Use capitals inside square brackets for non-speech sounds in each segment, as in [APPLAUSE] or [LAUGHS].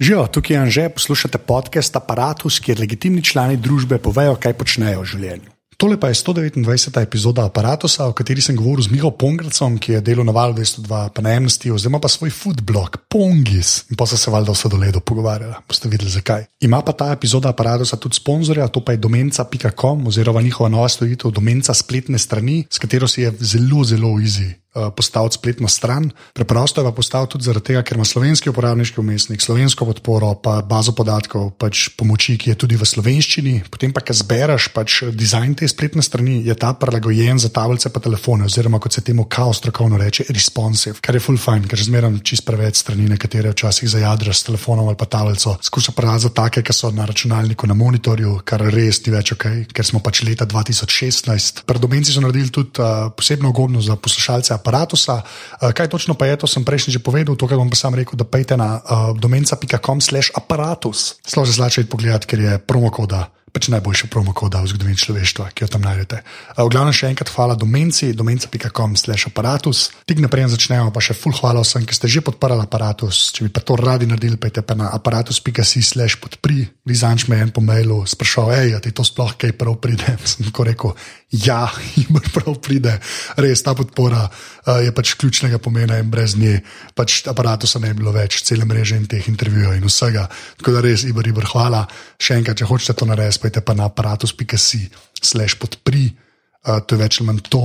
Živijo, tukaj je Anže, poslušate podcast Apparatus, kjer legitimni člani družbe povejo, kaj počnejo v življenju. Tole pa je 129. epizoda Apparatusa, o kateri sem govoril z Miho Pongracom, ki je delal na valu 202, pa na Amnesty, oziroma pa svoj foodblog Pongis. In pa so se valjda vse do ledu pogovarjali, boste videli zakaj. Ima pa ta epizoda Apparatusa tudi sponzorja, to pa je domenca.com oziroma njihova nova storitev domenca spletne strani, s katero si je zelo, zelo easy postaviti spletno stran. Preprosto je pa postaviti tudi zaradi tega, ker ima slovenski uporabniški umestnik, slovensko podporo, pa bazo podatkov, pač pomoči, ki je tudi v slovenščini. Potem pa, ki zbereš pač dizajn te spletne strani, je ta prilagojen za tablice pa telefone, oziroma kot se temu kao strokovno reče, responsive, kar je full fine, ker zmeram čist preveč strani, nekatere včasih zajadraš s telefonom ali pa tablico. Skuša prazo take, ki so na računalniku, na monitorju, kar res ni več ok, ker smo pač leta 2016. Predomenci so naredili tudi uh, posebno ugodno za poslušalce aparatusa. Uh, kaj točno pa je, to sem prejšnji že povedal, to, bom pa sam rekel, da pejte na uh, domenca.com/slash aparatus. Sploh že zlačaj pogledati, ker je promokoda. Pač najboljša promokoda v zgodovini človeštva, ki jo tam najdete. Uh, v glavnem še enkrat hvala domenci, domenca.com/slash aparatus. Tik naprej začnemo, pa še full hvala vsem, ki ste že podprli aparatus. Če bi pa to radi naredili, pejte pa na aparatus.si/slash podpri. Lizanč me je en po mailu sprašal, hej, ti to sploh kaj prav pride. [LAUGHS] Sem tako rekel, ja, [LAUGHS] jim prav pride. Res ta podpora uh, je pač ključnega pomena in brez nje pač aparatusa ne bi bilo več, cele mreže in teh intervjujev in vsega. Tako da res, Ibor, Ibor, hvala. Še enkrat, če hočete to narediti spajte pa na aparatus.si, slash podpri, uh, to je več ali manj to,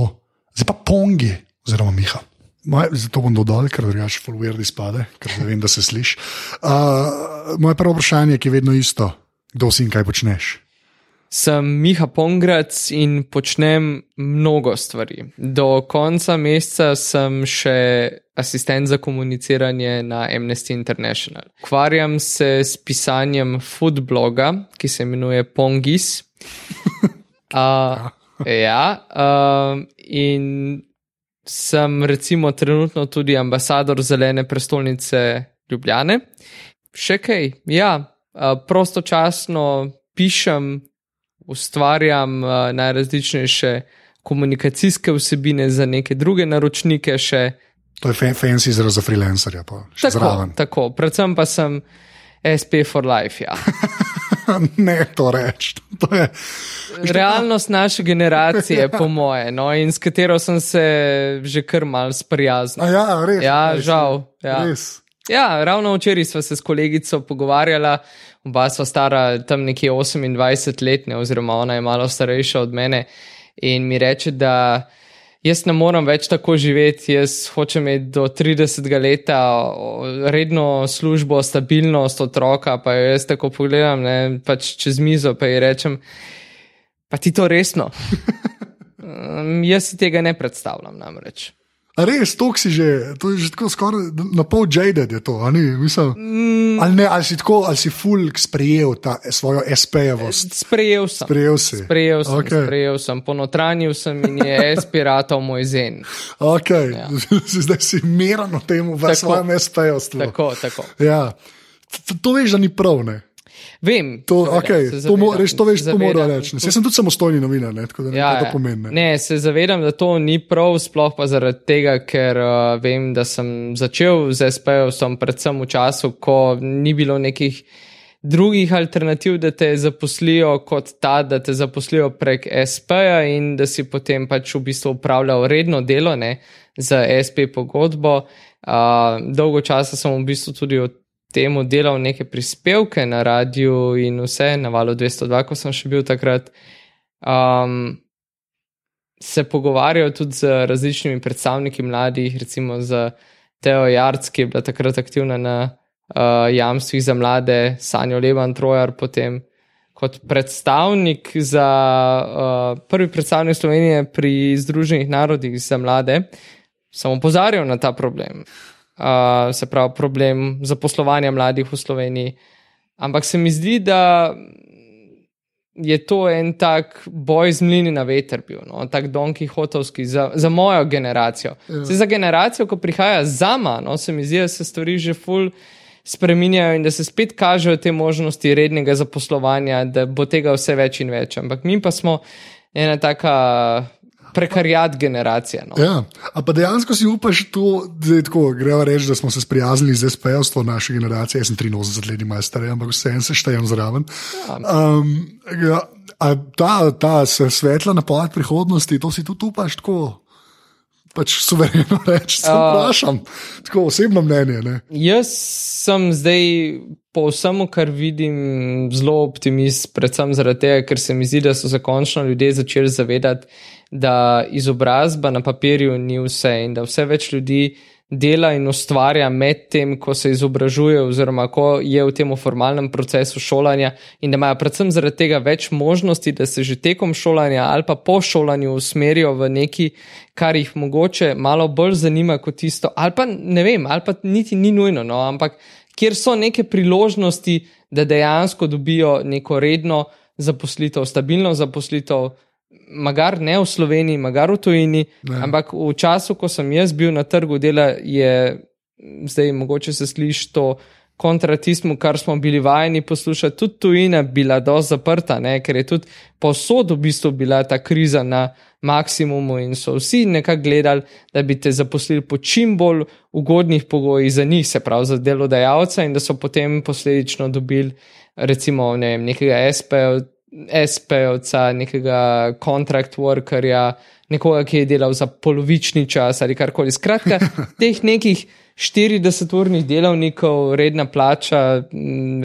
zdaj pa pongi, oziroma Miha. Moj, zato bom dodal, ker drugače fulver izpade, ker ne vem, da se sliši. Uh, moje prvo vprašanje, ki je vedno isto, kdo si in kaj počneš. Sem Miha Pongrac in počnem mnogo stvari. Do konca meseca sem še asistent za komuniciranje na Amnesty International. Ukvarjam se s pisanjem foodbloga, ki se imenuje Pongis. [LAUGHS] Uh, ja, uh, in sem recimo trenutno tudi ambasador zelene prestolnice Ljubljane. Še kaj, ja, uh, prostočasno pišem ustvarjam uh, najrazličnejše komunikacijske vsebine za neke druge naročnike. Še. To je fancy izraz za freelancerja. Tako, tako, predvsem pa sem SP for life. Ja. [LAUGHS] ne, to reči. To je realnost naše generacije, [LAUGHS] po moje, no, in s katero sem se že kar mal sprijaznil. Ja, res. Ja, res, žal. Ja. Res. Ja, ravno včeraj smo se s kolegico pogovarjala, oba sva stara tam nekje 28 let, ne, oziroma ona je malo starejša od mene. In mi reče, da jaz ne morem več tako živeti, jaz hočem imeti do 30 leta redno službo, stabilnost otroka. Pa jo jaz tako pogledam, ne, pač čez mizo, pa ji rečem, pa ti to resno. [LAUGHS] um, jaz si tega ne predstavljam namreč. Res, to si že, to je že tako skoraj na pol jaded, je to, ali, Mislim, mm. ali, ne, ali si tako, ali si fulk sprejel ta svojo SP-jevost. Sprejel sem. Sprejel si. Sprejel sem, okay. sprejel sem, ponotranil sem in je [LAUGHS] SP-ratov moj zen. Okay. Ja. [LAUGHS] Zdaj si miren o tem v svojem SP-jevstvu. Tako, tako. Ja. To veš, da ni prav, ne? Vem, to, seveda, okay, se to, mo, zavedam, res, to veš, se to mora zavedam. reči. Jaz sem tudi samostojni novinar, ne, tako da ne Ja, ja, to ja. pomeni. Ne. Ne, se zavedam, da to ni prav, sploh pa zaradi tega, ker uh, vem, da sem začel z SP-jem predvsem v času, ko ni bilo nekih drugih alternativ, da te zaposlijo kot ta, da te zaposlijo prek SP-ja in da si potem pač v bistvu upravljal redno delo ne, za SP pogodbo. Uh, dolgo časa sem v bistvu tudi od temu delal neke prispevke na radiju in vse, na valu 202, ko sem še bil takrat. Um, se pogovarjal tudi z različnimi predstavniki mladih, recimo z Teo Jarc, ki je bila takrat aktivna na uh, jamstvih za mlade, Sanjo Levan Trojar, potem kot predstavnik za uh, prvi predstavnik Slovenije pri Združenih narodih za mlade, sem opozarjal na ta problem. Uh, se pravi, problem zaposlovanja mladih v Sloveniji. Ampak se mi zdi, da je to en tak boj z mlini na veter bil, no? tak Don Quixotovski za, za mojo generacijo. Ja. Ja. Za generacijo, ko prihaja za mano, se mi zdi, da se stvari že ful spreminjajo in da se spet kažejo te možnosti rednega zaposlovanja, da bo tega vse več in več. Ampak mi pa smo ena taka Prekarjat generacija. No. Ja, a pa dejansko si upaš to, da je tako, greva reči, da smo se sprijaznili z SP-ovstvom naše generacije. Jaz sem 83 let imel star, ampak vse en se štejem zraven. Um, ja, a ta, ta svetla napoved prihodnosti, to si tudi upaš tako. Pač suvereno [LAUGHS] reči, se vprašam, uh, tako osebno mnenje. Ne? Jaz sem zdaj po vsemu, kar vidim, zelo optimist, predvsem zaradi tega, ker se mi zdi, da so se končno ljudje začeli zavedati, da izobrazba na papirju ni vse in da vse več ljudi dela in ustvarja med tem, ko se izobražuje, oziroma ko je v tem formalnem procesu šolanja, in da imajo predvsem zaradi tega več možnosti, da se že tekom šolanja ali pa po šolanju usmerijo v neki, kar jih mogoče malo bolj zanima kot tisto, ali pa ne vem, ali pa niti ni nujno, no, ampak kjer so neke priložnosti, da dejansko dobijo neko redno zaposlitev, stabilno zaposlitev magar ne v Sloveniji, magar v tujini, ne. ampak v času, ko sem jaz bil na trgu dela, je zdaj mogoče se sliši to kontra tistmu, kar smo bili vajeni poslušati. Tudi tujina bila dosti zaprta, ne? ker je tudi posod v bistvu bila ta kriza na maksimumu in so vsi nekako gledali, da bi te zaposlili po čim bolj ugodnih pogojih za njih, se pravi za delodajalca, in da so potem posledično dobili. Recimo ne vem, nekega SP-ja, SP-ovca, nekega kontrakt workerja, nekoga, ki je delal za polovični čas ali karkoli. Skratka, [LAUGHS] teh nekih 40-urnih delavnikov, redna plača,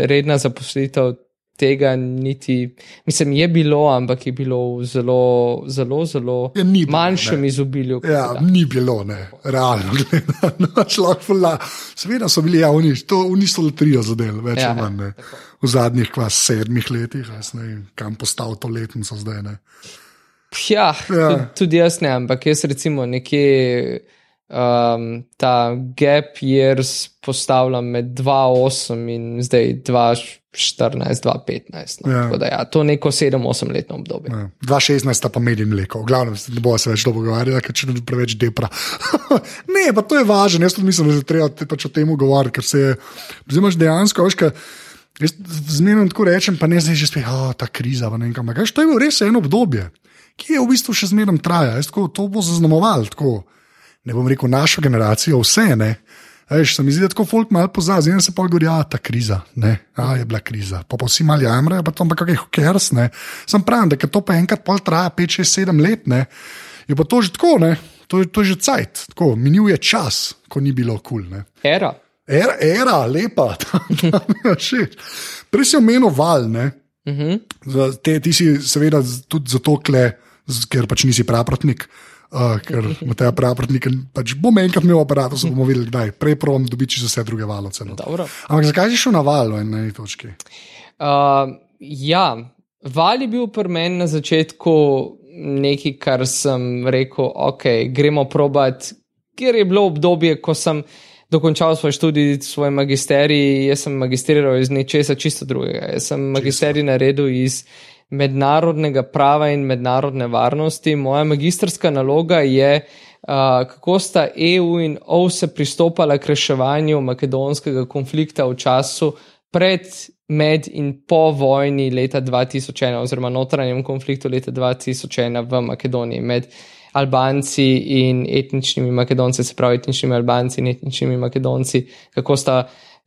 redna zaposlitev. Tega niti, mislim, je bilo, ampak je bilo v zelo, zelo, zelo ja, bilo, manjšem ne. izobilju. Ja, ni bilo, ne, realno. no, [LAUGHS] Seveda so bili javni, to niso le trijo zadev, več ali ja, manj. V zadnjih kva, sedmih letih, ne, kam postal to letnico zdaj. Ne. Ja, ja. Tudi, tudi jaz ne, ampak jaz recimo nekje um, ta gap years postavljam med 2,8 in zdaj 2,14, 2,15. No. Ja. Ja, to je neko 7-8 letno obdobje. Ja. 2,16 pa medij mleko, v glavnem ne bo se več to pogovarjala, ker če ne preveč depra. [LAUGHS] ne, pa to je važno, jaz tudi mislim, da je treba pač o tem govoriti, ker se je, zdaj imaš dejansko, veš, kaj. Jaz zmerno tako rečem, pa ne zdaj že spet, oh, ta kriza. Kaj, to je bilo res eno obdobje, ki je v bistvu še zmerno traja. Tako, to bo zaznamoval, tako, ne bom rekel, našo generacijo, vse ne. Veš, se mi zdi, da tako folk malo pozabi, zdaj se pa govori, da je ta kriza, ne, a je bila kriza. Pa pa vsi mali jamrajo, pa to pa kakšne hokers, ne. Sam pravim, da to pa enkrat pol traja 5, 6, 7 let, ne. Je pa to že tako, ne, to, to je že cajt, tako, minil je čas, ko ni bilo kul, cool, ne. Era. Era, era lepa, da mi je všeč. Prej si omenil val. Uh mhm. -huh. te, ti si seveda tudi zato, kle, ker pač nisi pravrotnik. Uh, ker ima ta pravrotnik, pač bom enkrat imel aparat, so bomo videli, kdaj. Prej provam dobiti za vse druge valovce. No. Ampak zakaj si šel na val na eni točki? Uh, ja, val je bil pri meni na začetku nekaj, kar sem rekel, ok, gremo probat, ker je bilo obdobje, ko sem dokončal svoj študij, svoj magisterij, jaz sem magistriral iz nečesa čisto drugega. Jaz sem magisterij naredil iz mednarodnega prava in mednarodne varnosti. Moja magistrska naloga je, uh, kako sta EU in OVSE pristopala k reševanju makedonskega konflikta v času pred, med in po vojni leta 2001, oziroma notranjem konfliktu leta 2001 v Makedoniji. Med, Albanci in etničnimi Makedonci, se pravi etničnimi Albanci in etničnimi Makedonci, kako sta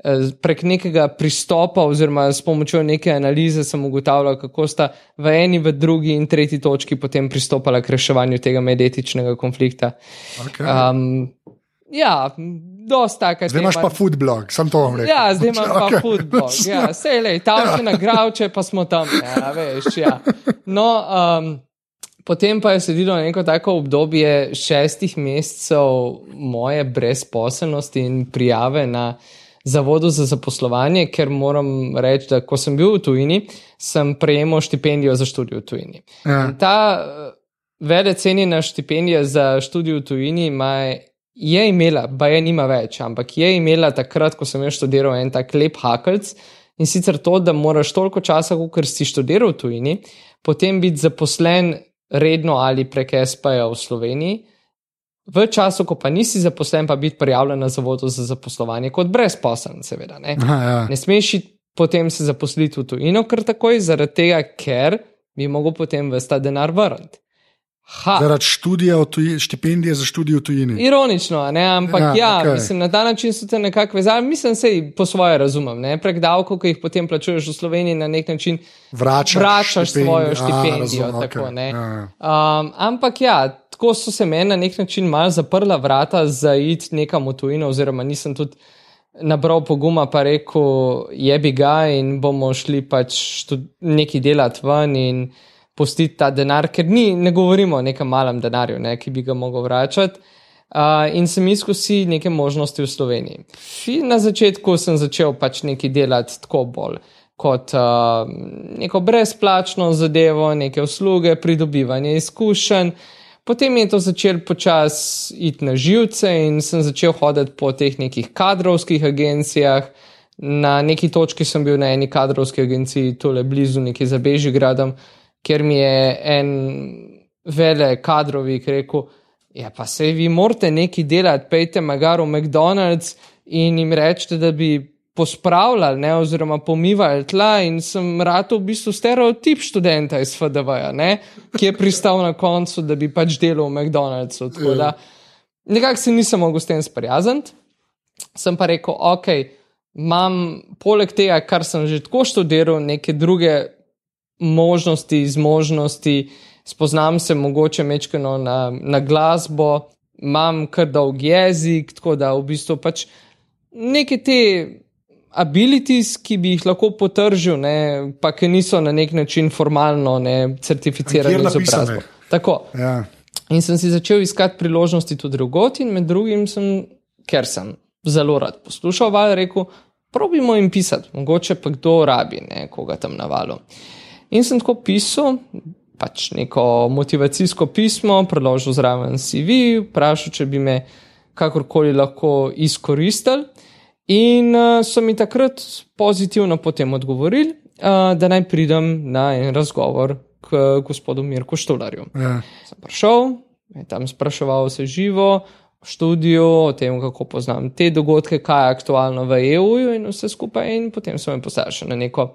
eh, prek nekega pristopa oziroma s pomočjo neke analize sem ugotavljal, kako sta v eni, v drugi in tretji točki potem pristopala k reševanju tega medetičnega konflikta. Okay. Um, ja, dosta takega. Zdaj imaš pa foodblog, sem to vam rekel. Ja, zdaj imam okay. pa [LAUGHS] foodblog. Ja, sej le, tam ja. na gravče, pa smo tam. Ja, veš, ja. No, um, Potem pa je sedelo neko tako obdobje šestih mesecev moje brezposelnosti in prijave na Zavodu za zaposlovanje, ker moram reči, da ko sem bil v tujini, sem prejemal štipendijo za študij v tujini. Ja. Ta eh, vele cenjena štipendija za študij v tujini ima, je imela, pa je nima več, ampak je imela takrat, ko sem jaz študiral en tak lep hakelc in sicer to, da moraš toliko časa, kot si študiral v tujini, potem biti zaposlen redno ali prek SP-ja v Sloveniji, v času, ko pa nisi zaposlen, pa biti prijavljen na zavodu za zaposlovanje kot brezposeln, seveda. Ne, Aha, ja. ne smeš potem se zaposliti v tujino, ker takoj, zaradi tega, ker bi mogel potem vsta denar vrniti. Ha. Zaradi študija, tuji, štipendije za študij v tujini. Ironično, a ne? ampak Ja, ja, okej. mislim, na ta način so te nekako vezali. Mislim, da po svoje razumem. Ne? Prek davkov, ki jih potem plačuješ v Sloveniji, na nek način Vračaš, vračaš svojo A, štipendijo. razumem, tako, okej. ne. Ja, ja. um, ampak ja, tako so se meni na nek način mal zaprla vrata za iti nekam v tujino, oziroma nisem tudi nabral poguma, pa rekel, jebi ga in bomo šli pač nekaj delati ven in pustiti ta denar, ker ni, ne govorimo o nekem malem denarju, ne, ki bi ga mogel vračati. Uh, in sem si neke možnosti v Sloveniji. Fi- Na začetku sem začel pač nekaj delati tako bolj kot uh, neko brezplačno zadevo, neke usluge, pridobivanje izkušenj. Potem je to začel počasi iti na živce in sem začel hoditi po teh nekih kadrovskih agencijah. Na neki točki sem bil na eni kadrovski agenciji, tole blizu, nekje za Bežigradom, kjer mi je en vele kadrovik rekel: Ja, pa se vi morate nekaj delati, pejte magar v McDonald's in jim rečete, da bi pospravljali, ne, oziroma pomivali tla. In sem rado v bistvu stereotip študenta iz FDV-ja, ki je pristal na koncu, da bi pač delal v McDonald'su. Tako da nekako se nisem mogel s tem sprijazniti. Sem pa rekel, ok, imam poleg tega, kar sem že tako študiral, neke druge možnosti, zmožnosti, spoznam se mogoče mečkano na, na glasbo, imam kar dolg jezik, tako da v bistvu pač neke te abilities, ki bi jih lahko potržil, ne, pa ki niso na nek način formalno ne, certificirane z obrazbo. Tako. Ja. In sem si začel iskati priložnosti tudi drugot, in med drugim sem, ker sem zelo rad poslušal, val, rekel: probimo jim pisati, mogoče pa kdo rabi, ne, koga tam navalo. In sem tako pisal, pač neko motivacijsko pismo, preložil zraven CV, vprašal, če bi me kakorkoli lahko izkoristili. In uh, so mi takrat pozitivno potem odgovorili, uh, da naj pridem na en razgovor k gospodu Mirku Štolarju Ja. sem prišel, tam spraševal vse živo, o študiju, o tem, kako poznam te dogodke, kaj je aktualno v EU-ju in vse skupaj. In potem so me poslali še na neko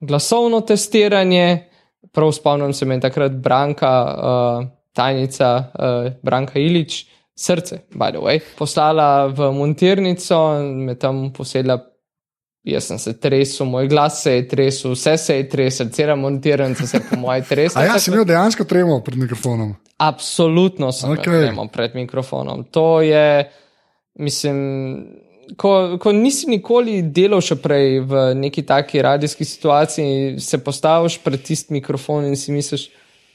glasovno testiranje. Prav spomnim se, me je takrat Branka, uh, tajnica uh, Branka Ilič, srce, by the way, poslala v montirnico in me tam posedla. Jaz sem se tresel, moj glas se je tresel, vse se je tresel, cela montirnica se je po mojem tresla. A ja, si imel dejansko tremo pred mikrofonom. Absolutno sem okay. pred mikrofonom. To je, mislim, ko, ko nisi nikoli delal še prej v neki taki radijski situaciji, se postaviš pred tisti mikrofon in si misliš,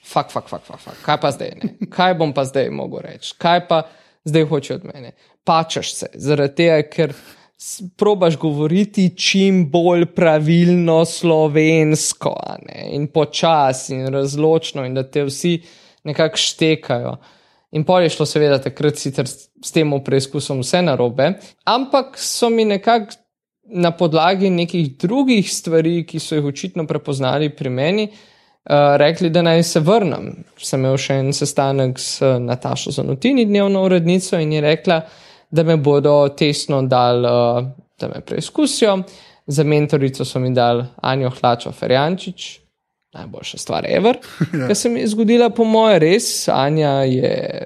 fak, fak, fak, fak, fak. kaj pa zdaj, ne? kaj bom pa zdaj mogel reči, kaj pa zdaj hoče od mene. Pačaš se, zaradi tega, ker probaš govoriti čim bolj pravilno slovensko in počasi in razločno, in da te vsi nekako štekajo. In pol je šlo, seveda, takrat sicer s tem preizkusom vse narobe, ampak so mi nekako na podlagi nekih drugih stvari, ki so jih očitno prepoznali pri meni, uh, rekli, da naj se vrnem. Sem imel še en sestanek s Natašo Zanotini, dnevno urednico, in je rekla, da me bodo tesno dal, uh, da me preizkusijo. Za mentorico so mi dali Anjo Hlačo Ferjančič, najboljša stvar ever, [LAUGHS] ja. kar se mi je zgodila, po moje, res. Anja je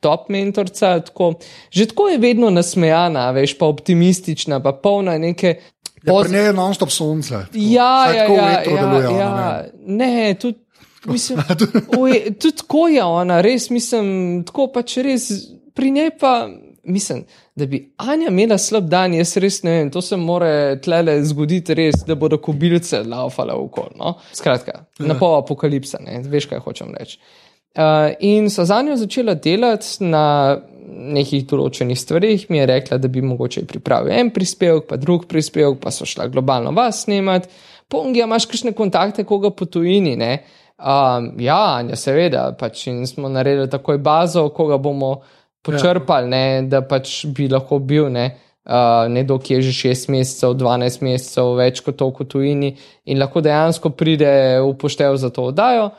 top mentorica, tako, že tako je vedno nasmejana, veš, pa optimistična, pa polna neke. Ja, poz- njej je non-stop sonce. tako. Ja, Vsaj ja, ja, vetro deluje ja, ona, ja. ne. Ne, tudi. Mislim, [LAUGHS] oj, tudi tako je ona, res mislim, tako pač res pri njej pa mislim, da bi Anja imela slab dan, jaz res ne vem, to se more tlele zgoditi res, da bodo kobilce laufale okoli. No? Skratka, na pol apokalipsa, ne? veš kaj hočem reči. Uh, in so za njo začela delati na nekih določenih stvarih, mi je rekla, da bi mogoče pripravil en prispevek, pa drug prispevek, pa so šla globalno vas snemati. Pongi, imaš kakšne kontakte, koga po tujini? Ne? Um, ja, Anja, seveda, pač in smo naredili takoj bazo, koga bomo počrpali, ne, da pač bi lahko bil ne, uh, nekdo, ki je že 6 mesecev, 12 mesecev, več kot to v tujini in lahko dejansko pride v poštev za to oddajo.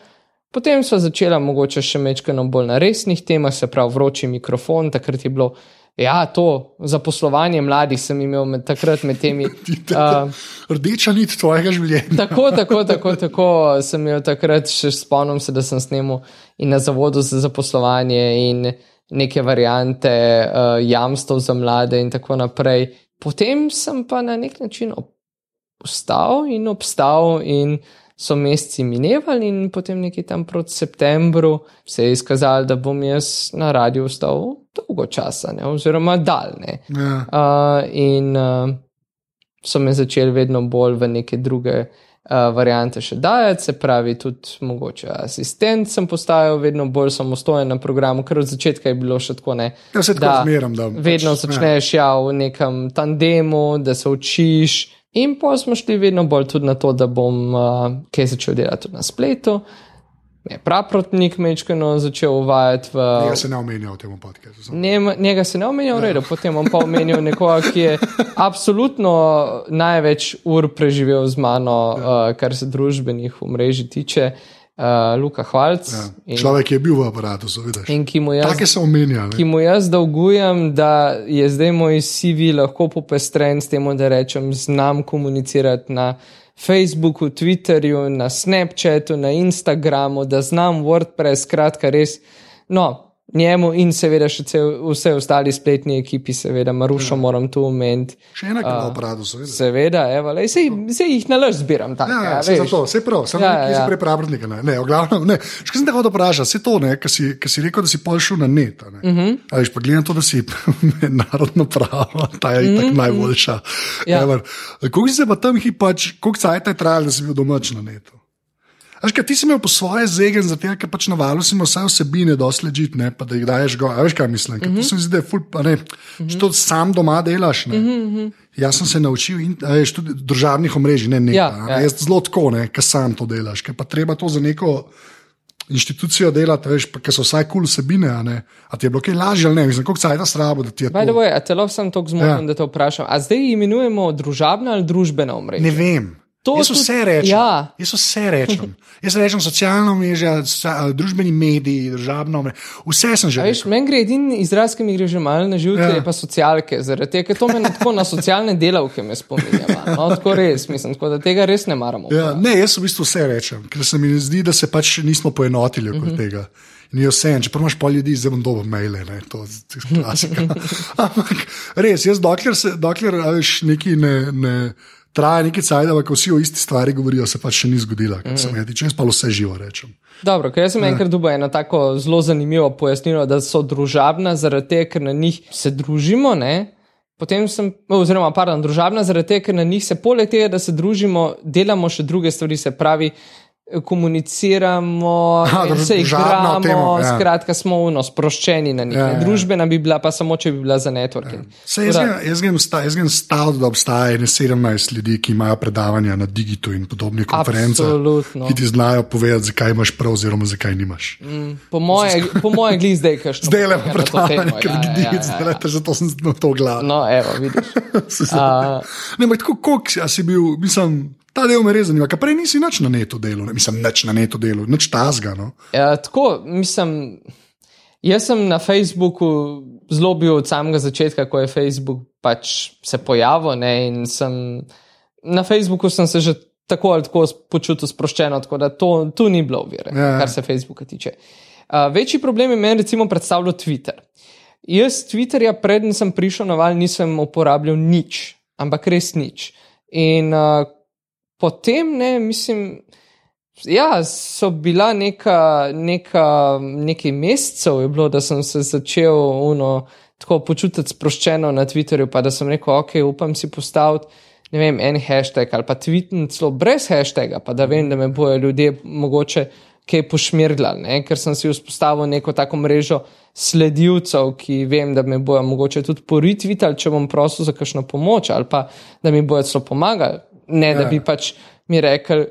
Potem so začela mogoče še mečkano bolj na resnih temah, se pravi vroči mikrofon, takrat je bilo Ja, to zaposlovanje mladih sem imel med, takrat med temi. [LAUGHS] Uh, Rdeča nit tvojega življenja. tako, tako, tako, tako sem imel takrat, še spomnim se, da sem snemal in na zavodu za zaposlovanje in neke variante uh, jamstv za mlade in tako naprej. Potem sem pa na nek način obstal in obstal in so meseci minevali in potem nekje tam proti septembru se je izkazalo, da bom jaz na radiju ostal dolgo časa, ne, oziroma daljne. Ja. Uh, in uh, so me začeli vedno bolj v neke druge variante še dajati, se pravi, tudi mogoče asistent sem postajal, vedno bolj samostojen na programu, ker od začetka je bilo še tako ne. Ja, vse tako zmeram, da Vedno pač, začneš ja, v nekem tandemu, da se učiš. In pa smo šli vedno bolj tudi na to, da bom uh, kaj začel delati na spletu. Je praprotnik mečkano začel uvajati v. Jaz se ne omenjam v tem podkastu. njega se ne omenja v redu, potem bom pa omenil nekoga, ki je absolutno največ ur preživel z mano, uh, kar se družbenih omrežij tiče, uh, Luka Hvalc. Ja. In, Človek je bil v aparatu, ki jaz Take se omenja. ki ne. mu jaz dolgujem, da je zdaj moj CV lahko popestren s tem, da rečem, znam komunicirati na Facebooku, Twitterju, na Snapchatu, na Instagramu, da znam WordPress, skratka, res. No, njemu in seveda še cel, vse ostali spletni ekipi, seveda, Marušo ja. moram tu omeniti. Še enak v aparatu, vidiš. Seveda, evo, lej, sej, sej jih nalaž zbiram tako. Ja, ja, ja, zato, vse prav, samo Ja, ja, ja. ja. prej pravrnika. Ne, ne, v glavnem, ne. Še kaj sem hotel vprašati, vse to, ne, kar si, kar si rekel, da si pol šel na net. Uh Mhm. -huh. Veš, pa gledam to, da si [LAUGHS] narodno pravo, ta je uh -huh. tako najboljša. Mhm. Ja. Ever. Koliko si se pa tam hip, pač, koliko cajt je trajalo, da si bil domač na netu? Veš, kaj ti si imel po svoje zegen, zato ker pač na valu si imel vse vsebine, dosti ležit, ne, pa da jih daješ go. A veš, kaj mislim? Ker Mhm. to se mi zdi, da je ful, pa ne, če to sam doma delaš. Ne. Mhm, Jaz sem se naučil in, veš, tudi državnih omrežij, ne nekaj. Ja, ja. Jaz zelo tako, ne, ker sam to delaš, ker pa treba to za neko inštitucijo delati, veš, pa, ker so vsaj kul cool vsebine, a, ne. a ti je bilo kaj lažje ne, mislim, koliko cajt strabo, da ti je By the to. way, a telo sem tako zmoten, Ja. ja. da te vprašam. A zdaj imenujemo družabna ali družbena omrežja? Ne vem. To Jaz tudi- vse rečem. ja. Jaz vse rečem. Jaz rečem socialno mrežo, družbeni mediji, državno mrežo. Vse sem že. Veš, meni gre edini izraz, ki mi gre že malo na živce, Ja. je pa socialke, zaradi tega, ker to me tako na socialne delavke me spominja. No, tako res, mislim, tako da tega res ne maramo. Ja, ne, jaz v bistvu vse rečem, ker se mi zdi, da se pač nismo poenotili okoli Mhm. uh -huh. tega. Je vse, če imaš pol ljudi, zdaj bom dobil maile, ne, to je klasika. [LAUGHS] Ampak res, jaz dokler, se, dokler veš, neki ne, ne traja neki cajt, ampak vsi o isti stvari govorijo, se pač še ni zgodila, kar Mhm. se mi tiče, jaz pa vse živo rečem. Dobro, ker jaz sem ja. enkrat dobil eno tako zelo zanimivo pojasnilo, da so družabna zaradi tega, ker na njih se družimo. Ne? Potem sem, oziroma, pardon, družabna zaradi tega, ker na njih se poleg tega, da se družimo, delamo še druge stvari, se pravi. Komuniciramo, Aha, in da se igramo, tema, ja. skratka, smo uno, sproščeni na njih. Ja, Ja, ja. ja. Družbena bi bila pa samo, če bi bila za networking. Ja. Se, jaz, grem, jaz, grem staviti, da obstaja ne 17 ljudi, ki imajo predavanja na digitu in podobnih konferencah, ki ti znajo povedati, zakaj imaš prav, oziroma zakaj nimaš. Mm. Po moje, po moje glih zdaj, še Zdaj le predavanje, ker ja, digit, zdaj le, zato sem na to gledal. No, evo, vidiš. [LAUGHS] A, Ne, ampak tako, koliko si bil, mislim, ta del me res zanima, ker prej nisi nič na netu delal, ne, mislim, nič na netu delal, nič tazga. No. Ja, tako, mislim, jaz sem na Facebooku zelo bil od samega začetka, ko je Facebook pač se pojavil. Ne, in sem, na Facebooku sem se že tako ali tako počutil sproščeno, tako da to, tu ni bilo ovire, Ja, ja. kar se Facebooka tiče. Uh, večji problem je meni recimo predstavljal Twitter. Jaz Twitterja, preden sem prišel na val, nisem uporabljal nič, ampak res nič. In uh, potem, ne, mislim, ja, so bila neka, neka, nekaj mesecev, je bilo, da sem se začel uno, tako počutiti sproščeno na Twitterju, pa da sem rekel, ok, upam si postaviti. Ne vem, en hashtag ali pa tweetni celo brez hashtaga, pa da vem, da me bojo ljudje mogoče kaj pošmirgljali, ne? ker sem si vzpostavil neko tako mrežo sledilcev, ki vem, da me bojo mogoče tudi poritvitali, če bom prosil za kakšno pomoč, ali pa da mi bojo celo pomagali, ne da Ja. bi pač mi rekli,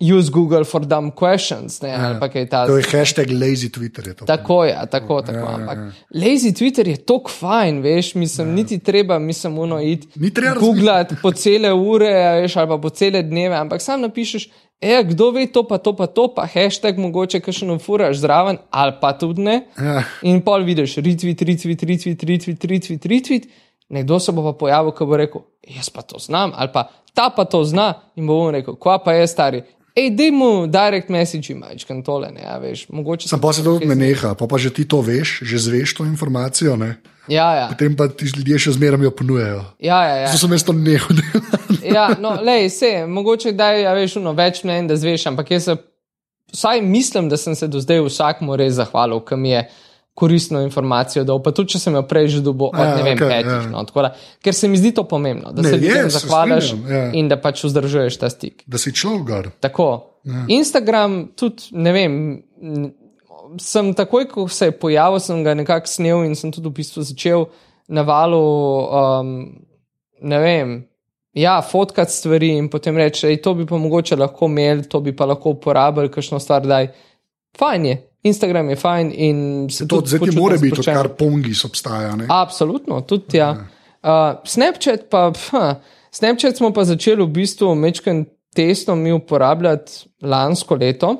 use Google for dumb questions, ne, pa kaj To je hashtag lazy Twitter. Je to. Tako je, tako, tako. Ja, ampak lazy Twitter je tako fajn, veš, mislim, ja. niti treba, mislim, uno iti. Ni treba Googlati po cele ure, veš, ali pa po cele dneve, ampak sam napišeš E, kdo ve to, pa to, pa to, pa hashtag mogoče kakšno furaš zraven, ali pa tudi ne. Ja. In pol vidiš, retweet, retweet, retweet, retweet, retweet, retweet. Nekdo se bo pa pojavil, ki bo rekel, jaz pa to znam, ali pa ta pa to zna. In bo on rekel, kva pa je stari. Ej, dej mu direct message, imaš kan tole, ne, ja, veš, mogoče. Sam pa se to ne neha, pa, pa že ti to veš, že zveš to informacijo, ne? Ja, ja. potem pa ti ljudje še zmeraj jo ponujajo. Ja, ja, ja. Zato sem jaz to nehal delati. ja, no, lej, se, mogoče da je ja, veš, no, več mnen, da zveš, ampak jaz se, vsaj mislim, da sem se do zdaj vsakmu res zahvalil, ki mi je koristno informacijo dal, pa tudi če sem jo prej že dobil, od Ja, ne vem, okej, petih. ja. No, da, ker se mi zdi to pomembno, da Ne, se ljudem je, se zahvališ ja. in da pač vzdržuješ ta stik. Da si človek. Tako. Ja. Instagram, tudi ne vem. Sem takoj, ko se je pojavil, sem ga nekako snel in sem tudi v bistvu začel na valu, um, ne vem, ja, fotkati stvari in potem reči, da to bi pa mogoče lahko imeli, to bi pa lahko uporabili, kakšno stvar daj. Fajn je, Instagram je fajn in se To tudi zdaj počutim mora biti, sproščeno. kar pongis obstaja. Ne? Absolutno, tudi ja. Uh, Snapchat pa, ha, Snapchat smo pa začeli v bistvu mečken testno mi uporabljati lansko leto.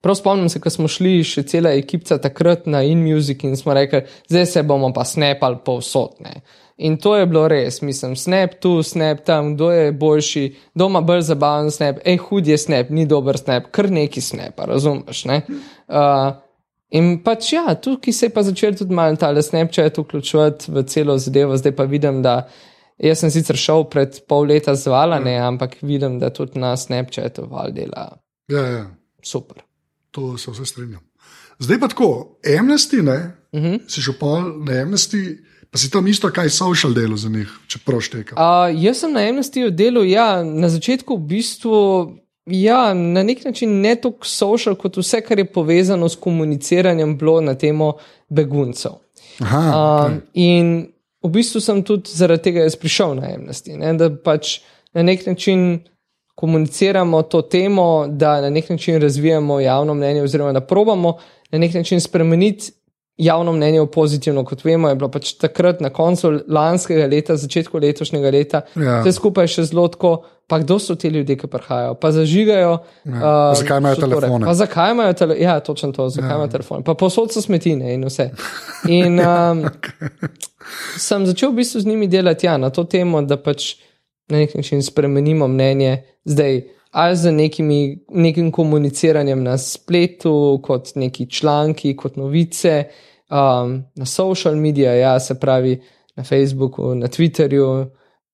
Prav spomnim se, ko smo šli še cela ekipa takrat na InMusic in smo rekli, zdaj se bomo pa snapali povsod. Ne. In to je bilo res, mislim, snap tu, snap tam, kdo je boljši, kdo ima bolj zabaven snap, hej, hud je snap, ni dober snap, kar neki snap, razumeš? Ne? Uh, In pač ja, tukaj se je pa začel tudi malo ta Snapchat vključevati v celo zadevo, zdaj pa vidim, da jaz sem sicer šel pred pol leta zvala, ne, ampak vidim, da tudi na Snapchatu val dela Ja, ja, super. to se vse strinjam. Zdaj pa tako, Amnesty, ne, uh Mhm. -huh. si že pol na Amnesty, pa si tam isto kaj social delo za njih, če prošteka. Uh, jaz sem na Amnestyju delal, ja, na začetku v bistvu. Ja, na nek način ne toliko social, kot vse, kar je povezano s komuniciranjem, bilo na temo beguncev. Aha, Um, in v bistvu sem tudi zaradi tega jaz prišel na Amnesty, ne, da pač na nek način komuniciramo to temo, da na nek način razvijamo javno mnenje, oziroma da probamo na nek način spremeniti javno mnenje v pozitivno. Kot vemo, je bilo pač takrat na koncu lanskega leta, začetku letošnjega leta, Ja. vse skupaj še zelo tako. Pa kdo so ti ljudje, ki prihajajo, pa zažigajo? Ja. uh, Zakaj imajo so torej- telefone? Pa zakaj imajo telefone? Ja, točno to, zakaj ja. imajo telefone. Pa posod so smetine in vse. In [LAUGHS] um, sem začel v bistvu z njimi delati ja, na to temo, da pač na nek način spremenimo mnenje zdaj. Ali z nekimi, nekim komuniciranjem na spletu, kot neki članki, kot novice, um, na social medijih, ja, se pravi na Facebooku, na Twitterju,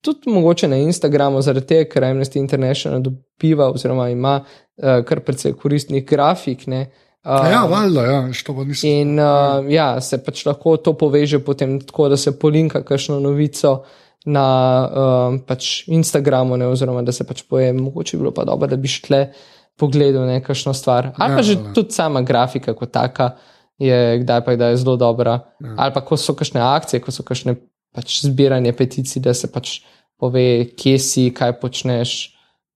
tudi mogoče na Instagramu, zaradi tega, ker Amnesty International dobiva oziroma ima uh, kar precej koristnih grafik. Ne, A ja, valjda, ja, što pa nisem. In uh, ja, se pač lahko to poveže potem tako, da se polinka kakšno novico na um, pač Instagramu, ne, oziroma da se pač poje, mogoče bi bilo pa dobro, da bi šle pogledal nekakšno stvar. Ali Ja, pa že ja. tudi sama grafika kot taka je kdaj pa kdaj zelo dobra. Ali pa ko so kakšne akcije, ko so kakšne pač zbiranje peticij, da se pač pove, kje si, kaj počneš.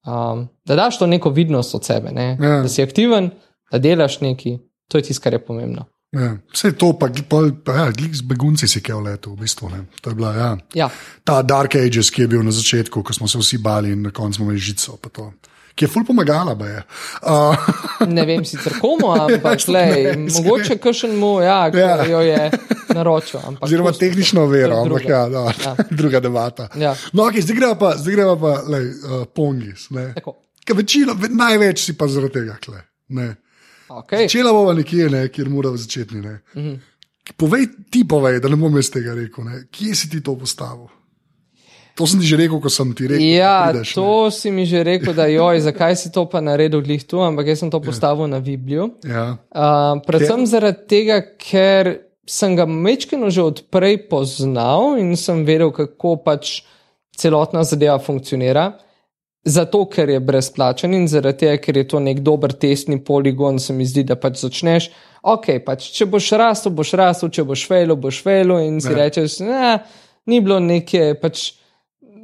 Um, da daš to neko vidnost od sebe, ne? Ja. da si aktiven, da delaš nekaj, to je tisto, kar je pomembno. Ja, vse to, pa, pol- pa ja, z begunci si kaj letu, v bistvu. Ne. To je bila ja. Ja, ta Dark Ages, ki je bil na začetku, ko smo se vsi bali in na koncu smo imeli žico. pa to. Ki je ful pomagala. Uh, [LAUGHS] ne vem sicer komu, [LAUGHS] ampak lej, mogoče kakšnemu, ja, ki Ja. jo je naročil. oziroma tehnično vero, ampak druga. ja, no, Ja. [LAUGHS] druga debata. Ja. No, okay, zdaj greva pa, zdaj greva pa lej, uh, pongis. Večino, ve- največ si pa zaradi tega. Kle, ne. Okay. Začela bova nekje, ne, kjer mora začeti. Ne. Mm. -hmm. Povej ti, povej, da ne bom jaz tega rekel. Ne. Kje si ti to postavil? To sem ti že rekel, ko sem ti rekel. da Ja, prideš, ne. to si mi že rekel, da joj, zakaj si to pa naredil glih tu, ampak jaz sem to postavil na Biblijo. Ja. Uh, predvsem zaradi tega, ker sem ga mečkino že odprej poznal in sem vedel, kako pač celotna zadeva funkcionira. Zato, ker je brezplačen in zaradi tega, ker je to nek dober testni poligon, se mi zdi, da pač začneš. Ok, pač, če boš rastel, boš rastel, če boš fejlo, boš fejlo in si Ja. ja. rečeš, ne, ni bilo neke pač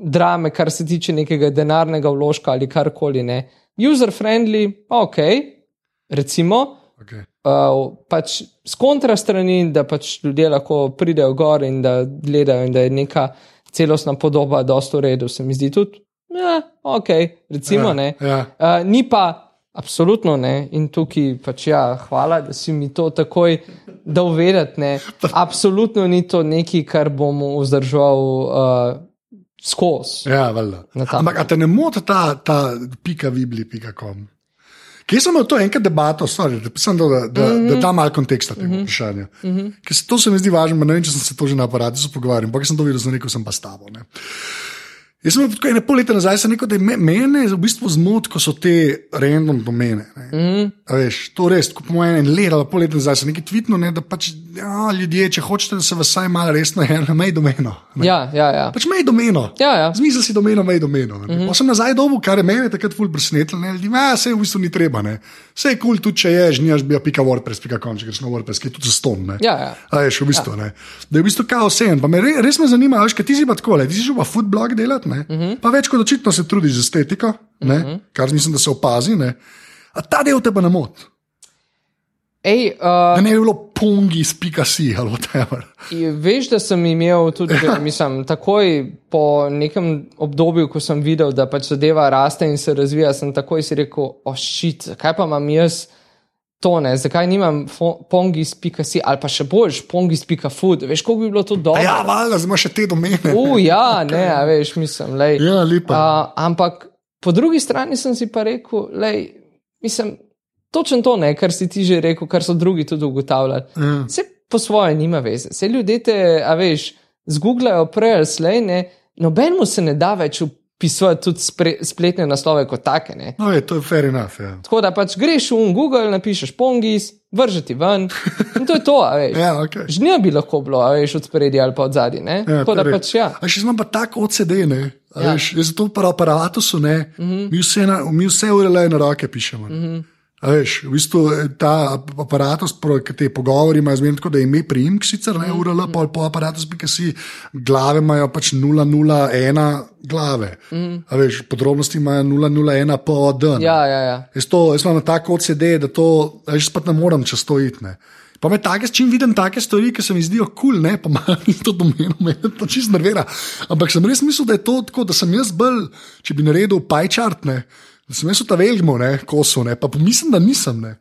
drame, kar se tiče nekega denarnega vložka ali karkoli. Ne. User-friendly, ok, recimo, Okay. uh, pač z kontra strani, da pač ljudje lahko pridejo gor in da gledajo, in da je neka celostna podoba dosto v redu, se mi zdi tudi ja, ok, recimo Ja, ne. ja. Uh, ni pa. Absolutno ne. In tukaj pač ja, hvala, da si mi to takoj dal vedeti. ne. [LAUGHS] Absolutno ni to nekaj, kar bom vzdržal uh, skozi. Ja, valjda. Ampak, a te ne moti ta, ta pika vibli, pika kom. Kje sem imel to enkrat debato, sorry, da, sem, da, da, mm -hmm. da dam malo konteksta temu mm -hmm. vprašanju. Mm -hmm. Ker se- to se mi zdi važno, ne vem, če sem se to že na aparatu pogovarjal, ampak sem to videl, rekel sem pa s tabo. Ne. Jaz sem tako ene pol leta nazaj, sem rekel, da me- mene v bistvu zmot, ko so te random domene. Mm -hmm. veš, to res, ko po mojem en let ali pol leta nazaj sem nekaj tvitnil, ne, da pač ja, ljudje, če hočete, da se vas vsaj malo resno [LAUGHS] je, mej domeno. Ne. Ja, ja, ja. Pač mej domeno. ja, ja. Zmisel si domeno, mej domeno. Mm -hmm. Pa sem nazaj dobu, kar je meni takrat ful presenetilo. Ne, ljudi, a se v bistvu ni treba. Ne. Vse je kul, cool, tudi če je, žnijaš bi pika WordPress, pika com, če greš na WordPress, ki je tudi zaston. Ne. Ja, ja. A veš, v bistvu, ja. Da je v bistvu kao vse en. Pa me re, res me zanima, veš, kaj ti si pa tako, le, ti si že pa foodblog delati, ne. Mm -hmm. Pa več kot očitno se trudiš z estetiko, ne, mm -hmm. kar mislim, da se opazi. Ne. A ta del te pa ne moti. Ej, uh, Da ne bi bilo pongi, spika si ali whatever. Veš, da sem imel tudi, [LAUGHS] mislim, takoj po nekem obdobju, ko sem videl, da pač zadeva raste in se razvija, sem takoj si rekel, ošit, zakaj pa imam jaz to ne, zakaj nimam pongis.si ali pa še boljš, pongis.food, veš, koliko bi bilo to A dobro. ja, valjda, zdaj imaš še te domene. U, ja, ne, a veš, mislim, lej. Ja, lepa. Uh, ampak po drugi strani sem si pa rekel, lej, mislim, točno to ne, kar si ti že rekel, kar so drugi tudi ugotavljali. Ja. Vse po svoje nima veze. Vse ljudje te, a veš, zgooglajo prej ali slej, ne, nobenemu se ne da več upisovati tudi spre, spletne naslove kot take. Ne. No, je, to je fair enough. Ja. Tako da pač greš v Google, napišeš pongis, vržeti ven [LAUGHS] in to je to. Ja, okay. Žnja bi lahko bilo, veš, od spredi ali pa od zadaj. Ja, Tako da res. pač ja. A še imam pa tako OCD, ne. Ja. Veš, zato pri aparatu so ne, mm -hmm. mi vse, na, mi vse urele na roke pišemo. Mm -hmm. Veš, v bistvu eh, ta aparatus, ki te pogovori imajo zmerno tako, da je ime priimk, sicer ne URL, pol po aparatus, ki si glave imajo pač 001 glave. Mm. A veš, podrobnosti imajo 001 pod. Ja, ja, ja. Jaz, to, jaz imam tako OCD, da to, a jaz spet ne morem čez to iti. ne. Pa me take, čim vidim take stvari, ki se mi zdijo kul, cool, ne pa malo to domeno, me to čist nervira. Ampak sem res mislil, da je to tako, da sem jaz bolj, če bi naredil pajčart, ne, da sem jaz v ta velgmo, ne, kosu, ne, pa mislim, da nisem. Ne.